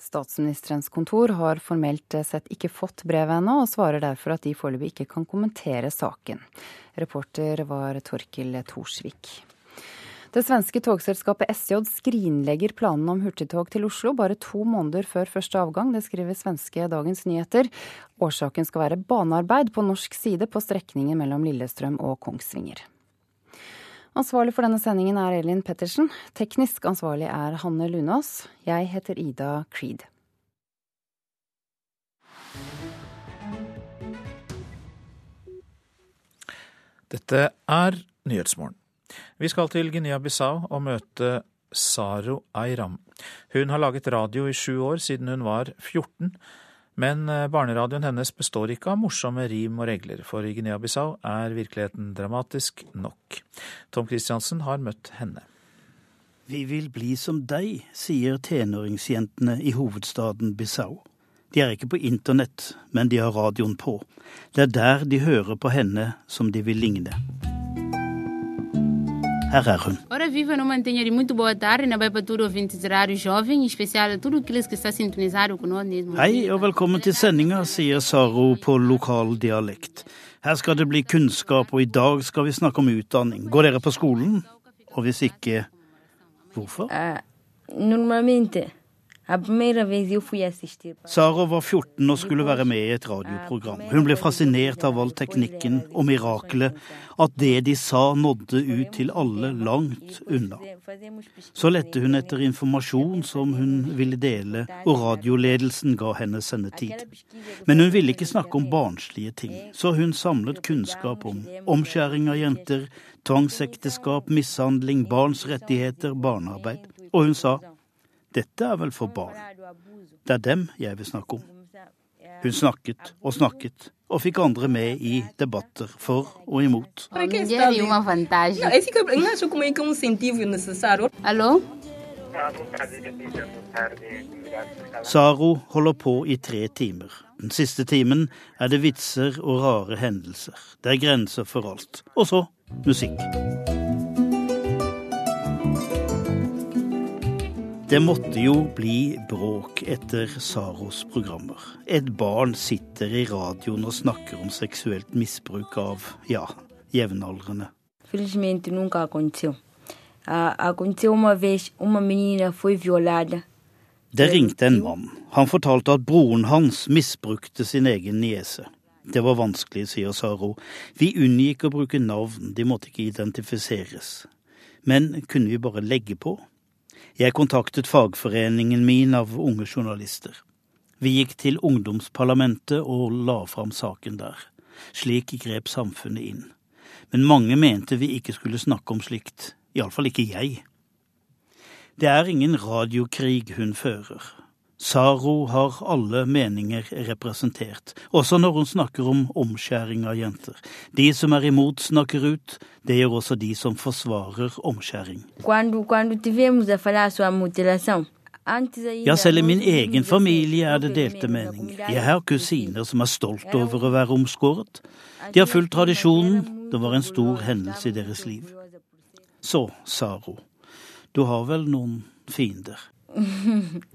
Statsministerens kontor har formelt sett ikke fått brevet ennå, og svarer derfor at de foreløpig ikke kan kommentere saken. Reporter var Torkil Thorsvik. Det svenske togselskapet SJ skrinlegger planene om hurtigtog til Oslo bare to måneder før første avgang. Det skriver svenske Dagens Nyheter. Årsaken skal være banearbeid på norsk side på strekningen mellom Lillestrøm og Kongsvinger. Ansvarlig for denne sendingen er Elin Pettersen. Teknisk ansvarlig er Hanne Lunås. Jeg heter Ida Creed.
Dette er Nyhetsmorgen. Vi skal til Guinea-Bissau og møte Saro Eiram. Hun har laget radio i sju år, siden hun var 14. Men eh, barneradioen hennes består ikke av morsomme rim og regler, for i Guinea-Bissau er virkeligheten dramatisk nok. Tom Christiansen har møtt henne.
Vi vil bli som deg, sier tenåringsjentene i hovedstaden Bissau. De er ikke på internett, men de har radioen på. Det er der de hører på henne som de vil ligne. Her er hun.
Ora viva numa mantenha muito boa tarde, na Baipa Tudo ouvintes rádio jovem, em especial tudo aqueles que está sintonizado com
Hei og velkommen til sendinga, sier Saro på lokal dialekt. Her skal det bli kunnskap, og i dag skal vi snakke om utdanning. Går dere på skolen? Og hvis ikke, hvorfor?
Uh, normalmente, a primeira vez eu fui assistir.
Sara var 14 og skulle være med i et radioprogram. Hun ble fascinert av all teknikken og mirakelet, at det de sa nådde ut til alle langt unna. Så lette hun etter informasjon som hun ville dele, og radioledelsen ga henne sendetid. Men hun ville ikke snakke om barnslige ting, så hun samlet kunnskap om omskjæring av jenter, tvangsekteskap, mishandling, barns rettigheter, barnearbeid. Og hun sa dette er vel for barn. Det er dem jeg vil snakke om. Hun snakket og snakket, og fikk andre med i debatter for og imot.
Alô?
Saro holder på i tre timer. Den siste timen er det vitser og rare hendelser. Det er grenser for alt. Og så musikk. Det måtte jo bli bråk etter Saros programmer. Et barn sitter i radioen og snakker om seksuelt misbruk av, ja, jevnaldrende.
Felizmente nunca aconteceu. Aconteceu uma vez, uma menina foi violada.
Det ringte en mann. Han fortalte at broren hans misbrukte sin egen niese. Det var vanskelig, sier Saro. Vi unngikk å bruke navn, de måtte ikke identifiseres. Men kunne vi bare legge på? Jeg kontaktet fagforeningen min av unge journalister. Vi gikk til ungdomsparlamentet og la fram saken der. Slik grep samfunnet inn. Men mange mente vi ikke skulle snakke om slikt. Iallfall ikke jeg. Det er ingen radiokrig hun fører. Saro har alle meninger representert, også når hun snakker om omskjæring av jenter. De som er imot, snakker ut. Det gjør også de som forsvarer omskjæring. Ja, selv i min egen familie er det delte meninger. Jeg har kusiner som er stolt over å være omskåret. De har fulgt tradisjonen. Det var en stor hendelse i deres liv. Så, Saro, du har vel noen fiender?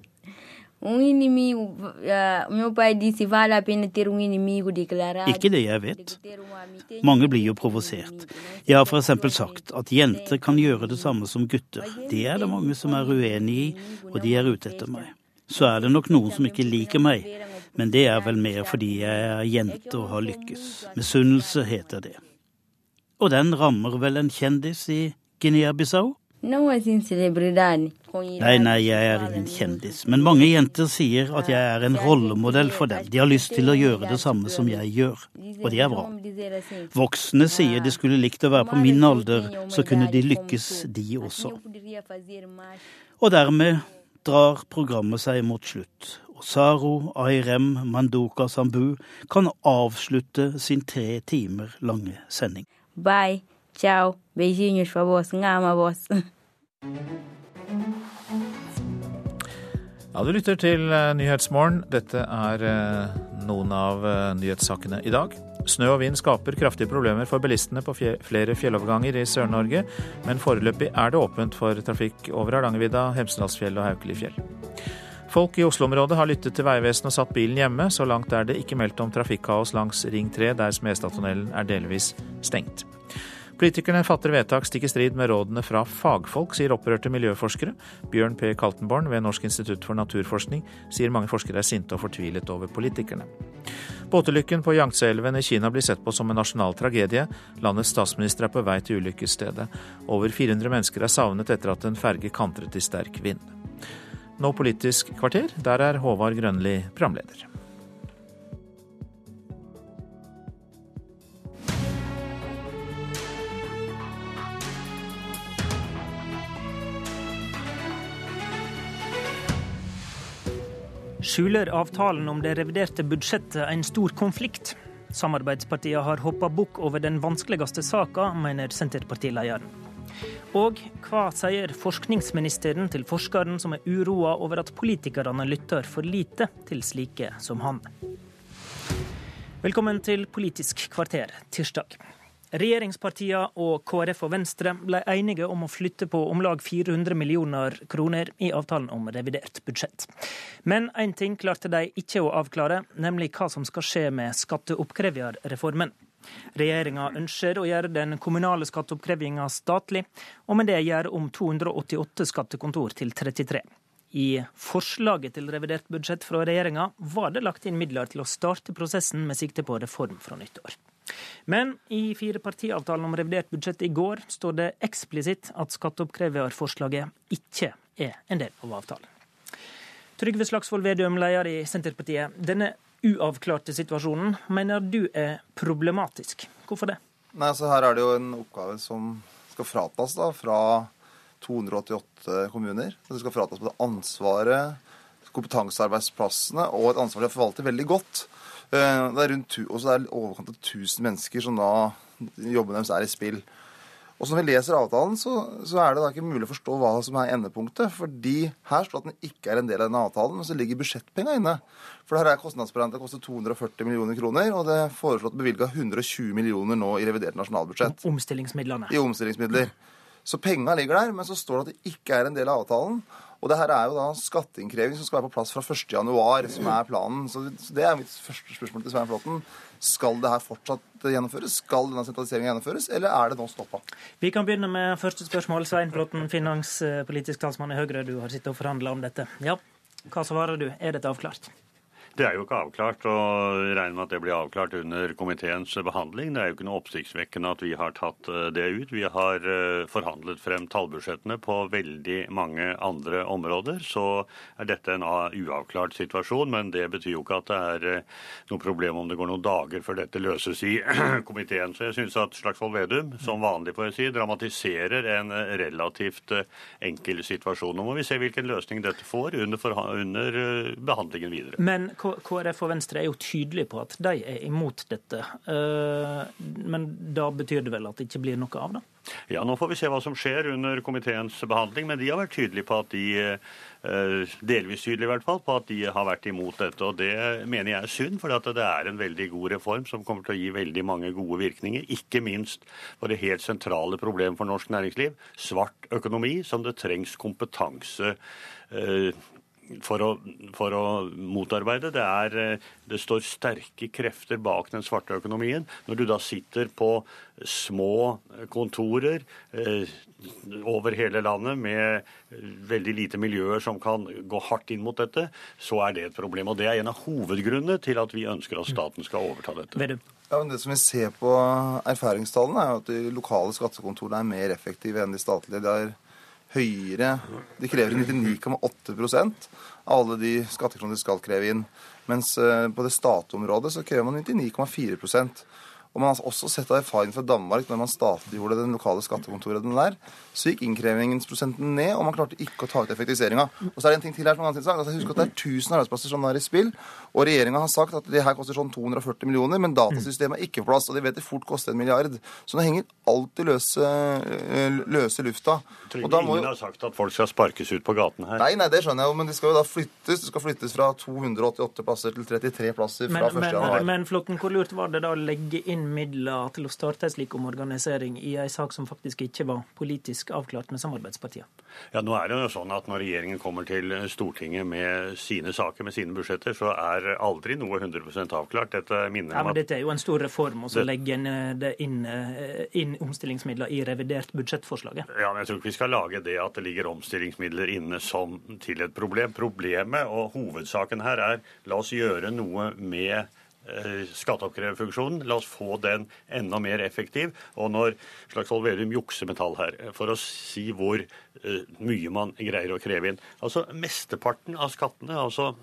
Um inimigo, uh, meu pai disse vale a pena ter um inimigo declarado.
Ikke det jeg vet. Mange blir jo provosert. Jeg har f.eks. sagt at jenter kan gjøre det samme som gutter. Det er det mange som er uenig i, og de er ute etter meg. Så er det nok noen som ikke liker meg, men det er vel mer fordi jeg er jente og har lykkes. Misunnelse heter det. Og den rammer vel en kjendis i Guinea-Bissau?
Não assim celebridade.
Nei, nei, jeg er ingen kjendis, men mange jenter sier at jeg er en rollemodell for dem. De har lyst til å gjøre det samme som jeg gjør, og det er bra. Voksne sier de skulle likt å være på min alder, så kunne de lykkes, de også. Og dermed drar programmet seg mot slutt, og Saro Airem Manduka Sambu kan avslutte sin tre timer lange sending.
Bye, ciao, beijinhos bose você, bose.
Ja, Du lytter til Nyhetsmorgen. Dette er noen av nyhetssakene i dag. Snø og vind skaper kraftige problemer for bilistene på flere fjelloverganger i Sør-Norge, men foreløpig er det åpent for trafikk over Hardangervidda, Hemsedalsfjellet og Haukelifjell. Folk i Oslo-området har lyttet til Vegvesenet og satt bilen hjemme. Så langt er det ikke meldt om trafikkaos langs Ring 3, der Smestadtunnelen er delvis stengt. Politikerne fatter vedtak stikk i strid med rådene fra fagfolk, sier opprørte miljøforskere. Bjørn P. Kaltenborn ved Norsk institutt for naturforskning sier mange forskere er sinte og fortvilet over politikerne. Båtulykken på Yangtze-elven i Kina blir sett på som en nasjonal tragedie. Landets statsminister er på vei til ulykkesstedet. Over 400 mennesker er savnet etter at en ferge kantret i sterk vind. Nå Politisk kvarter, der er Håvard Grønli programleder.
Skjuler avtalen om det reviderte budsjettet en stor konflikt? Samarbeidspartiene har hoppa bukk over den vanskeligste saka, mener Senterpartilederen. Og hva sier forskningsministeren til forskeren som er uroa over at politikerne lytter for lite til slike som han? Velkommen til Politisk kvarter tirsdag. Regjeringspartiene og KrF og Venstre ble enige om å flytte på om lag 400 millioner kroner i avtalen om revidert budsjett. Men én ting klarte de ikke å avklare, nemlig hva som skal skje med skatteoppkreverreformen. Regjeringa ønsker å gjøre den kommunale skatteoppkrevinga statlig, og med det gjøre om 288 skattekontor til 33. I forslaget til revidert budsjett fra regjeringa var det lagt inn midler til å starte prosessen med sikte på reform fra nyttår. Men i firepartiavtalen om revidert budsjett i går står det eksplisitt at skatteoppkreverforslaget ikke er en del av avtalen. Trygve Slagsvold Vedum, leder i Senterpartiet. Denne uavklarte situasjonen mener du er problematisk. Hvorfor det?
Nei, altså Her er det jo en oppgave som skal fratas da, fra 288 kommuner. Det skal fratas på det ansvaret, kompetansearbeidsplassene og et ansvar de har forvaltet veldig godt. Eh, det er rundt også det er overkant av 1000 mennesker som da jobben deres er i spill. Og Når vi leser avtalen, så, så, er det da ikke mulig å forstå hva som er endepunktet. fordi her står at den ikke er en del av denne avtalen, men så ligger budsjettpengene inne. For det her er kostnadsberegnet å koste 240 millioner kroner, og det er foreslått bevilga 120 millioner nå i revidert nasjonalbudsjett.
Omstillingsmidlene.
I omstillingsmidler. Så penga ligger der, men så står det at det ikke er en del av avtalen. Og det her er jo da skatteinnkreving som skal være på plass fra 1.1, som er planen. Så det er mitt første spørsmål til Svein Flåtten. Skal det her fortsatt gjennomføres? Skal denne sentraliseringen gjennomføres, eller er det nå stoppa?
Vi kan begynne med første spørsmål. Svein Flåtten, finanspolitisk talsmann i Høyre, du har sittet og forhandla om dette. Ja, hva svarer du? Er dette avklart?
Det er jo ikke avklart, og regner med at det blir avklart under komiteens behandling. Det er jo ikke noe oppsiktsvekkende at vi har tatt eh, det ut. Vi har eh, forhandlet frem tallbudsjettene på veldig mange andre områder. Så er dette en uavklart situasjon, men det betyr jo ikke at det er eh, noe problem om det går noen dager før dette løses i komiteen. Så jeg syns at Slagsvold Vedum, som vanlig får jeg si, dramatiserer en relativt enkel situasjon. Nå må vi se hvilken løsning dette får under, under behandlingen videre.
Men KrF og Venstre er jo tydelige på at de er imot dette. Eh, men da betyr det vel at det ikke blir noe av det?
Ja, Nå får vi se hva som skjer under komiteens behandling, men de har vært tydelige på at de eh, delvis tydelige i hvert fall, på at de har vært imot dette. og Det mener jeg er synd, for det er en veldig god reform som kommer til å gi veldig mange gode virkninger. Ikke minst for det helt sentrale problemet for norsk næringsliv, svart økonomi, som det trengs kompetanse eh, for å, for å, motarbeide. Det, er, eh, det står sterke krefter bak den svarte økonomien. Når du da sitter på små kontorer eh, over hele landet med veldig lite miljøer som kan gå hardt inn mot dette, så er det et problem. Og det er en av hovedgrunnene til at vi ønsker at staten skal overta dette.
Ja, men det som vi ser på erfaringstallene, er jo at de lokale skattekontorene er mer effektive enn de statlige. Det er høyere De krever 99,8 av alle de skattekroner de skal kreve inn. Mens eh, på det statområdet så krever man 99,4% og man har også sett av erfaring fra Danmark når man statliggjorde den lokale skattekontoret der, så gikk innkrevingsprosenten ned, og man klarte ikke å ta ut effektiviseringa. Og så er det en ting til her som er ganske interessant. Altså, husk at det er 1000 arbeidsplasser som er i spill, og regjeringa har sagt at det her koster sånn 240 millioner, men datasystemet er ikke på plass, og de vet det fort koster en milliard. Så det henger alltid løse, eh, løse lufta.
Og da må ingen har sagt at folk skal sparkes ut på gaten her.
Nei, nei, det skjønner jeg jo, men de skal jo da flyttes. Det skal flyttes fra 288 plasser til 33 plasser fra 1.1. Men,
Men, men Flåtten, hvor lurt var det da å legge inn midler til å starte en slik omorganisering i en sak som faktisk ikke var politisk avklart med samarbeidspartiene?
Ja, nå er det jo sånn at Når regjeringen kommer til Stortinget med sine saker, med sine budsjetter, så er aldri noe 100 avklart. Dette minner
ja, men Dette er jo en stor reform, og så legger en eh, det inn, eh, inn omstillingsmidler i revidert budsjettforslaget.
Ja, men Jeg tror ikke vi skal lage det at det ligger omstillingsmidler inne som til et problem. Problemet og hovedsaken her er la oss gjøre noe med skatteoppkreverfunksjonen. La oss få den enda mer effektiv. Og når Slagsvold Vedum jukser med tall her, for å si hvor eh, mye man greier å kreve inn Altså Mesteparten av skattene, altså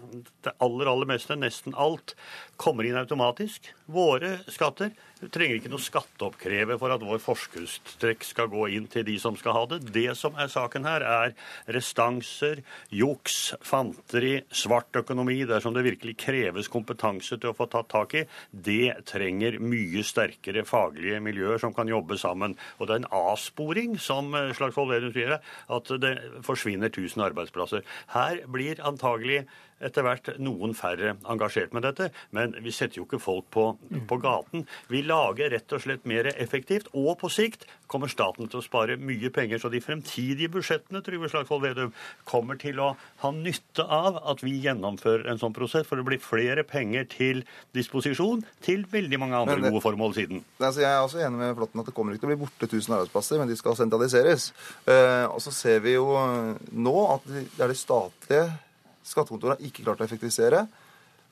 det aller, aller meste, nesten alt, kommer inn automatisk. Våre skatter vi trenger ikke noe skatteoppkrever for at vår forskuddstrekk skal gå inn til de som skal ha det. Det som er saken her, er restanser, juks, fanteri, svart økonomi, dersom det virkelig kreves kompetanse til å få tatt tak i. Det trenger mye sterkere faglige miljøer som kan jobbe sammen. Og det er en avsporing, som Slagsvold Vedum sier, at det forsvinner 1000 arbeidsplasser. Her blir antagelig etter hvert noen færre engasjert med dette, men vi setter jo ikke folk på, på gaten. Vi lager rett og slett mer effektivt, og på sikt kommer staten til å spare mye penger. Så de fremtidige budsjettene Trygve Slagsvold Vedum, kommer til å ha nytte av at vi gjennomfører en sånn prosess, for det blir flere penger til disposisjon til veldig mange andre
det-
gode formål siden.
Altså, jeg er også enig med Flåtten at det kommer ikke til å bli borte 1000 arbeidsplasser, men de skal sentraliseres. Eh, og så ser vi jo eh, nå at det er de statlige skattekontorene har ikke klart å effektivisere.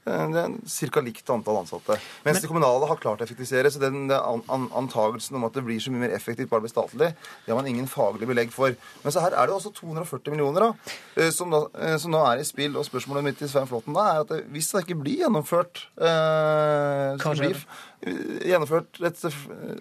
Eh, Det er ca. likt antall ansatte. Mens det kommunale har klart å effektivisere. Så den, an, an, antagelsen om at det blir så mye mer effektivt bare å bli statlig, det har man ingen faglig belegg for. Men så her er det også 240 millioner da, eh, som, da, eh, som nå er i spill. Og spørsmålet mitt til Svein Flåtten da er at det, hvis det ikke blir gjennomført eh, blir, gjennomført et,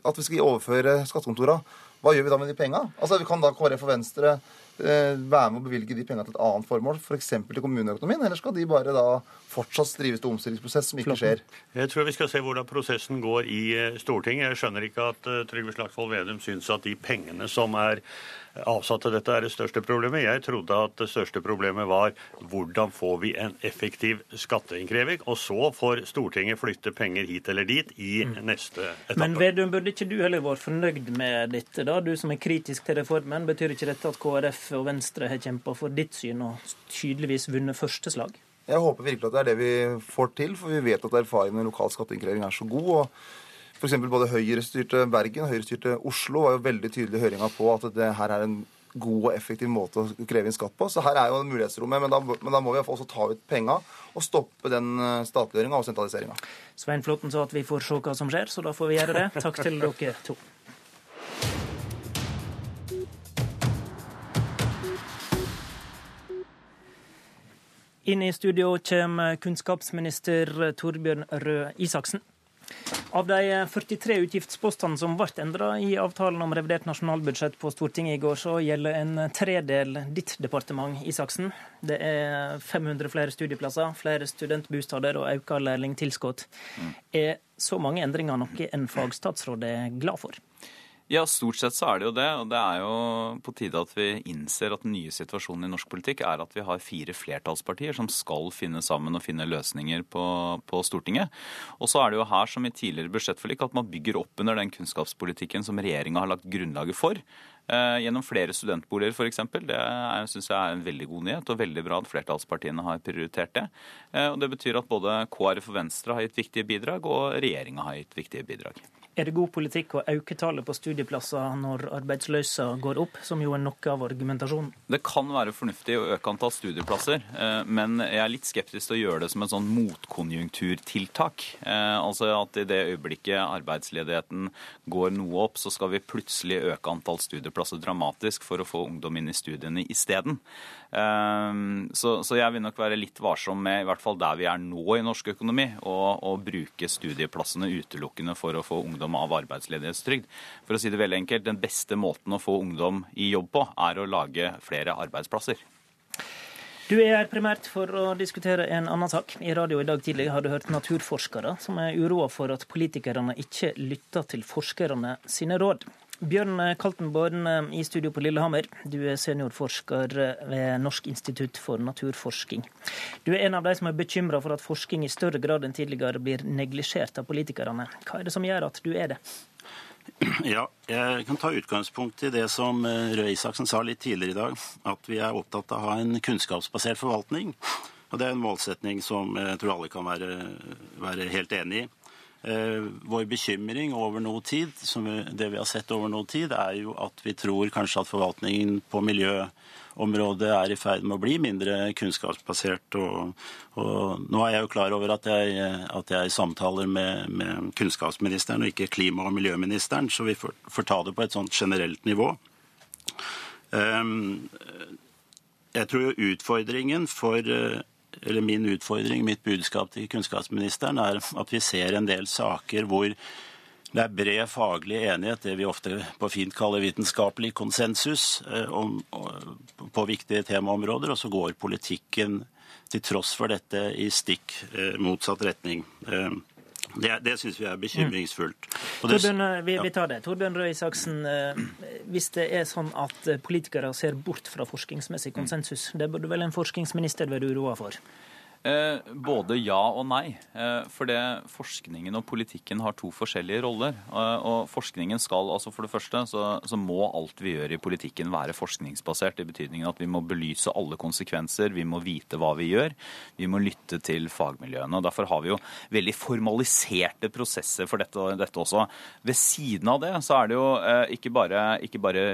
at vi skal overføre skattekontorene, hva gjør vi da med de penga? Altså, kan da KrF og Venstre være med å bevilge de pengene til et annet formål, f.eks. For til kommuneøkonomien? Eller skal de bare da fortsatt drives til omstillingsprosess som ikke skjer?
Jeg tror vi skal se hvordan prosessen går i eh, Stortinget. Jeg skjønner ikke at eh, Trygve Slagsvold Vedum syns at de pengene som er avsatt til dette, er det største problemet. Jeg trodde at det største problemet var hvordan får vi en effektiv skatteinnkreving, og så får Stortinget flytte penger hit eller dit i neste etappe.
Men Vedum, burde ikke du heller vært fornøyd med dette, da? Du som er kritisk til reformen. Betyr ikke dette at KrF og Venstre har kjempa for ditt syn og tydeligvis vunnet første slag?
Jeg håper virkelig at det er det vi får til, for vi vet at erfaringen med lokal skatteinnkreving er så god. og eksempel både Høyre-styrte Bergen og Høyre-styrte Oslo var jo veldig tydelige i høringa på at det her er en god og effektiv måte å kreve inn skatt på. Så her er jo mulighetsrommet. Men da, men da må vi også ta ut penga og stoppe den eh, statliggjøringa og sentraliseringa.
Svein Flåtten sa at vi får se hva som skjer, så da får vi gjøre det. Takk til dere to. Inn i studio kommer kunnskapsminister Torbjørn Røe Isaksen. Av de 43 utgiftspostene som ble endra i avtalen om revidert nasjonalbudsjett på Stortinget i går, så gjelder en tredel ditt departement, Isaksen. Det er 500 flere studieplasser, flere studentbostader og økt lærlingtilskudd. Er så mange endringer noe en fagstatsråd er glad for?
Ja, stort sett så er det jo det. Og det er jo på tide at vi innser at den nye situasjonen i norsk politikk er at vi har fire flertallspartier som skal finne sammen og finne løsninger på, på Stortinget. Og så er det jo her som i tidligere budsjettforlik at man bygger opp under den kunnskapspolitikken som regjeringa har lagt grunnlaget for. Eh, gjennom flere studentboliger f.eks. Det syns jeg er en veldig god nyhet, og veldig bra at flertallspartiene har prioritert det. Eh, og Det betyr at både KrF og Venstre har gitt viktige bidrag, og regjeringa har gitt viktige bidrag.
Er det god politikk å øke tallet på studieplasser når arbeidsløsa går opp, som jo er noe av argumentasjonen?
Det kan være fornuftig å øke antall studieplasser, eh, men jeg er litt skeptisk til å gjøre det som en sånn motkonjunkturtiltak. Eh, Altså at i det øyeblikket arbeidsledigheten går noe opp, så skal vi plutselig øke antall studieplasser dramatisk for å få ungdom inn i studiene isteden. Eh, Så, så jeg vil nok være litt varsom med, i hvert fall der vi er nå i norsk økonomi, å bruke studieplassene utelukkende for å få ungdom av arbeidsledighetstrygd. For å si det veldig enkelt, den beste måten å få ungdom i jobb på, er å lage flere arbeidsplasser.
Du er her primært for å diskutere en annen sak. I radio i dag tidlig har du hørt naturforskere som er uroa for at politikerne ikke lytter til forskerne sine råd. Bjørn Kaltenborn i studio på Lillehammer. Du er seniorforsker ved Norsk institutt for naturforsking. Du er en av de som er bekymra for at forskning i større grad enn tidligere blir neglisjert av politikerne. Hva er det som gjør at du er det?
Ja, jeg kan ta utgangspunkt i det som Røe Isaksen sa litt tidligere i dag. At vi er opptatt av å ha en kunnskapsbasert forvaltning. Og Det er en målsetning som jeg tror alle kan være, være helt enig i. Eh, vår bekymring over noe tid, som det vi har sett over noe tid, er jo at vi tror kanskje at forvaltningen på miljøområdet er i ferd med å bli mindre kunnskapsbasert. Og, og nå er jeg jo klar over at jeg, at jeg samtaler med, med, kunnskapsministeren og ikke klima- og miljøministeren, så vi får, får ta det på et sånt generelt nivå. Um, jeg tror jo utfordringen for eller min utfordring, mitt budskap til kunnskapsministeren, er at vi ser en del saker hvor det er bred faglig enighet, det vi ofte på fint kaller vitenskapelig konsensus, eh, om, på viktige temaområder, og så går politikken til tross for dette i stikk eh, motsatt retning. Eh, det, det syns vi er bekymringsfullt.
Det, Torbjørn, vi, vi, tar det. Torbjørn Røe Isaksen, hvis det er sånn at politikere ser bort fra forskningsmessig konsensus, det burde vel en forskningsminister være uroa for?
Eh, både ja og nei. Eh, for det forskningen og politikken har to forskjellige roller. Eh, og forskningen skal, altså For det første så, så, må alt vi gjør i politikken være forskningsbasert. I betydningen at vi må belyse alle konsekvenser, vi må vite hva vi gjør. Vi må lytte til fagmiljøene. og Derfor har vi jo veldig formaliserte prosesser for dette, dette også. Ved siden av det så er det jo ikke bare, ikke bare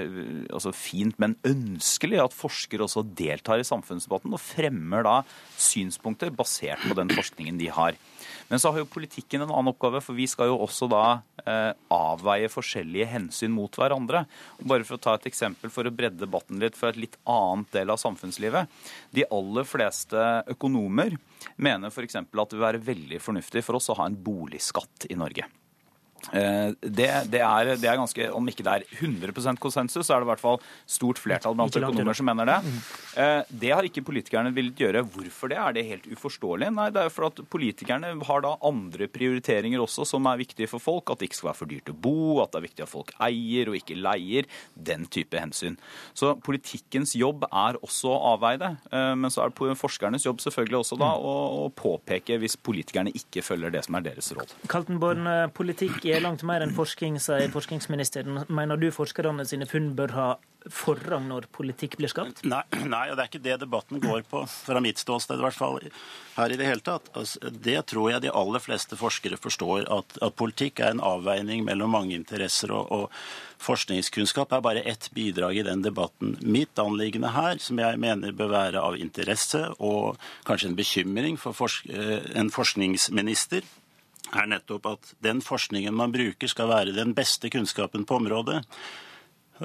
altså fint, men ønskelig at forskere også deltar i samfunnsdebatten og fremmer da synspunkter basert på den forskningen de har. Men så har jo politikken en annen oppgave, for vi skal jo også da eh, avveie forskjellige hensyn mot hverandre. Bare for å ta et eksempel for å bredde debatten litt fra et litt annet del av samfunnslivet. De aller fleste økonomer mener f.eks. at det vil være veldig fornuftig for oss å ha en boligskatt i Norge. Eh, det, det, er, det, er, ganske, Om ikke det er 100% konsensus, så er det i hvert fall stort flertall blant økonomer som mener det. Mm. Eh, det har ikke politikerne villet gjøre. Hvorfor det? Er det helt uforståelig? Nei, det er for at politikerne har da andre prioriteringer også som er viktige for folk. At det ikke skal være for dyrt å bo, at det er viktig at folk eier og ikke leier. Den type hensyn. Så politikkens jobb er også å avveie det. Eh, men så er det forskernes jobb selvfølgelig også da å, å påpeke hvis politikerne ikke følger det som er deres råd.
Kaltenborn, politikk er langt mer enn forskning, sier forskningsministeren. Mener du forskerne sine funn bør ha forrang når politikk blir skapt?
Nei, nei, og det er ikke det debatten går på, fra mitt ståsted i hvert fall her i det hele tatt. Altså, det tror jeg de aller fleste forskere forstår, at, at politikk er en avveining mellom mange interesser. og, og Forskningskunnskap er bare ett bidrag i den debatten. Mitt anliggende her, som jeg mener bør være av interesse og kanskje en bekymring for forsk eh, en forskningsminister, er nettopp at den forskningen man bruker, skal være den beste kunnskapen på området.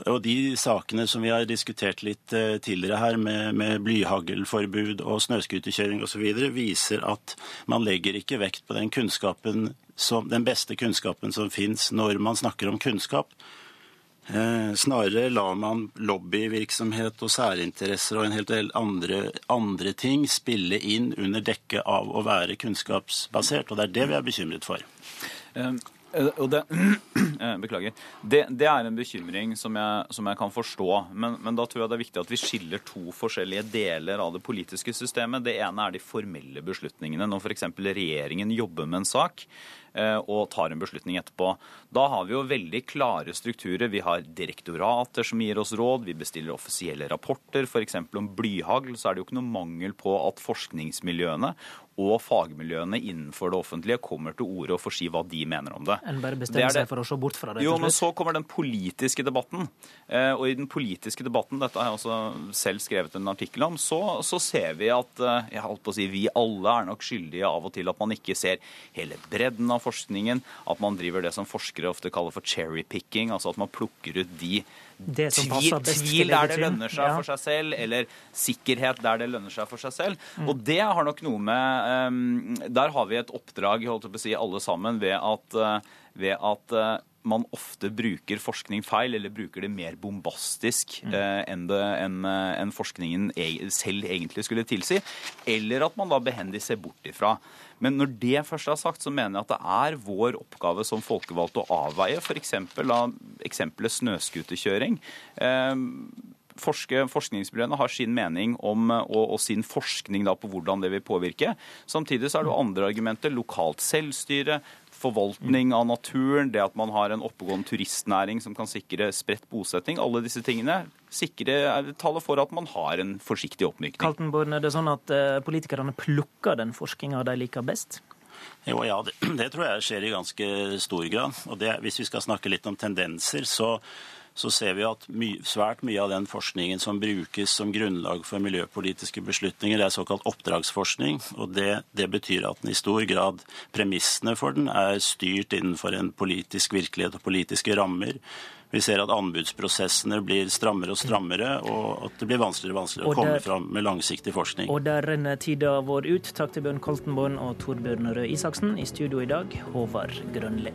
Og de sakene som vi har diskutert litt eh, tidligere her, med, med blyhaglforbud og snøscooterkjøring osv., viser at man legger ikke vekt på den, som, den beste kunnskapen som fins når man snakker om kunnskap. Eh, snarere lar man lobbyvirksomhet og særinteresser og en helt del andre, andre ting spille inn under dekke av å være kunnskapsbasert, og det er det vi er bekymret for.
Um. Og det, beklager. Det, det, er en bekymring som jeg, som jeg kan forstå. Men, men, da tror jeg det er viktig at vi skiller to forskjellige deler av det politiske systemet. Det ene er de formelle beslutningene. Når f.eks. regjeringen jobber med en sak, Eh, og tar en beslutning etterpå. Da har vi jo veldig klare strukturer. Vi har direktorater som gir oss råd, vi bestiller offisielle rapporter. F.eks. om blyhagl så er det jo ikke noe mangel på at forskningsmiljøene og fagmiljøene innenfor det offentlige kommer til orde og får si hva de mener om det.
En bare bestemmer seg for å se bort fra det?
Jo, men så kommer den politiske debatten. Eh, og i den politiske debatten, dette har jeg også selv skrevet en artikkel om, så, så ser vi at eh, jeg holdt på å si, vi alle er nok skyldige av og til at man ikke ser hele bredden av forskningen. At man driver det som forskere ofte kaller for cherry picking, altså at man plukker ut de tvil, tvil der det lønner seg ja. for seg selv, eller sikkerhet der det lønner seg for seg selv. Mm. Og det har nok noe med um, Der har vi et oppdrag, holdt jeg på å si, alle sammen, ved at, uh, ved at uh, man ofte bruker forskning feil, eller bruker det mer bombastisk mm. eh, enn, en, enn, eh, forskningen selv egentlig skulle tilsi. Eller at man da behendig ser bort ifra. Men når det først er sagt, så mener jeg at det er vår oppgave som folkevalgte å avveie f.eks. eksempelet snøscooterkjøring. Eh, forske, forskningsmiljøene har sin mening om, og, og sin forskning på hvordan det vil påvirke. Samtidig så er det andre argumenter. Lokalt selvstyre, forvaltning av naturen, det at man har en oppegående turistnæring som kan sikre spredt bosetting. Alle disse tingene sikre taler for at man har en forsiktig oppmykning.
Kaltenborn, er det sånn at uh, politikerne plukker den forskninga de liker best?
Jo, ja, det, det, tror jeg skjer i ganske stor grad. Og det, Hvis vi skal snakke litt om tendenser, så så ser vi at my, svært mye av den forskningen som brukes som grunnlag for miljøpolitiske beslutninger, er såkalt oppdragsforskning. og det, det, betyr at den i stor grad, premissene for den, er styrt innenfor en politisk virkelighet og politiske rammer. Vi ser at anbudsprosessene blir strammere og strammere, og at det blir vanskeligere og vanskeligere og å komme fram med langsiktig forskning.
Og der renner tida vår ut. Takk til Bjørn Koltenborn og Torbjørn Røe Isaksen. I studio i dag, Håvard Grønli.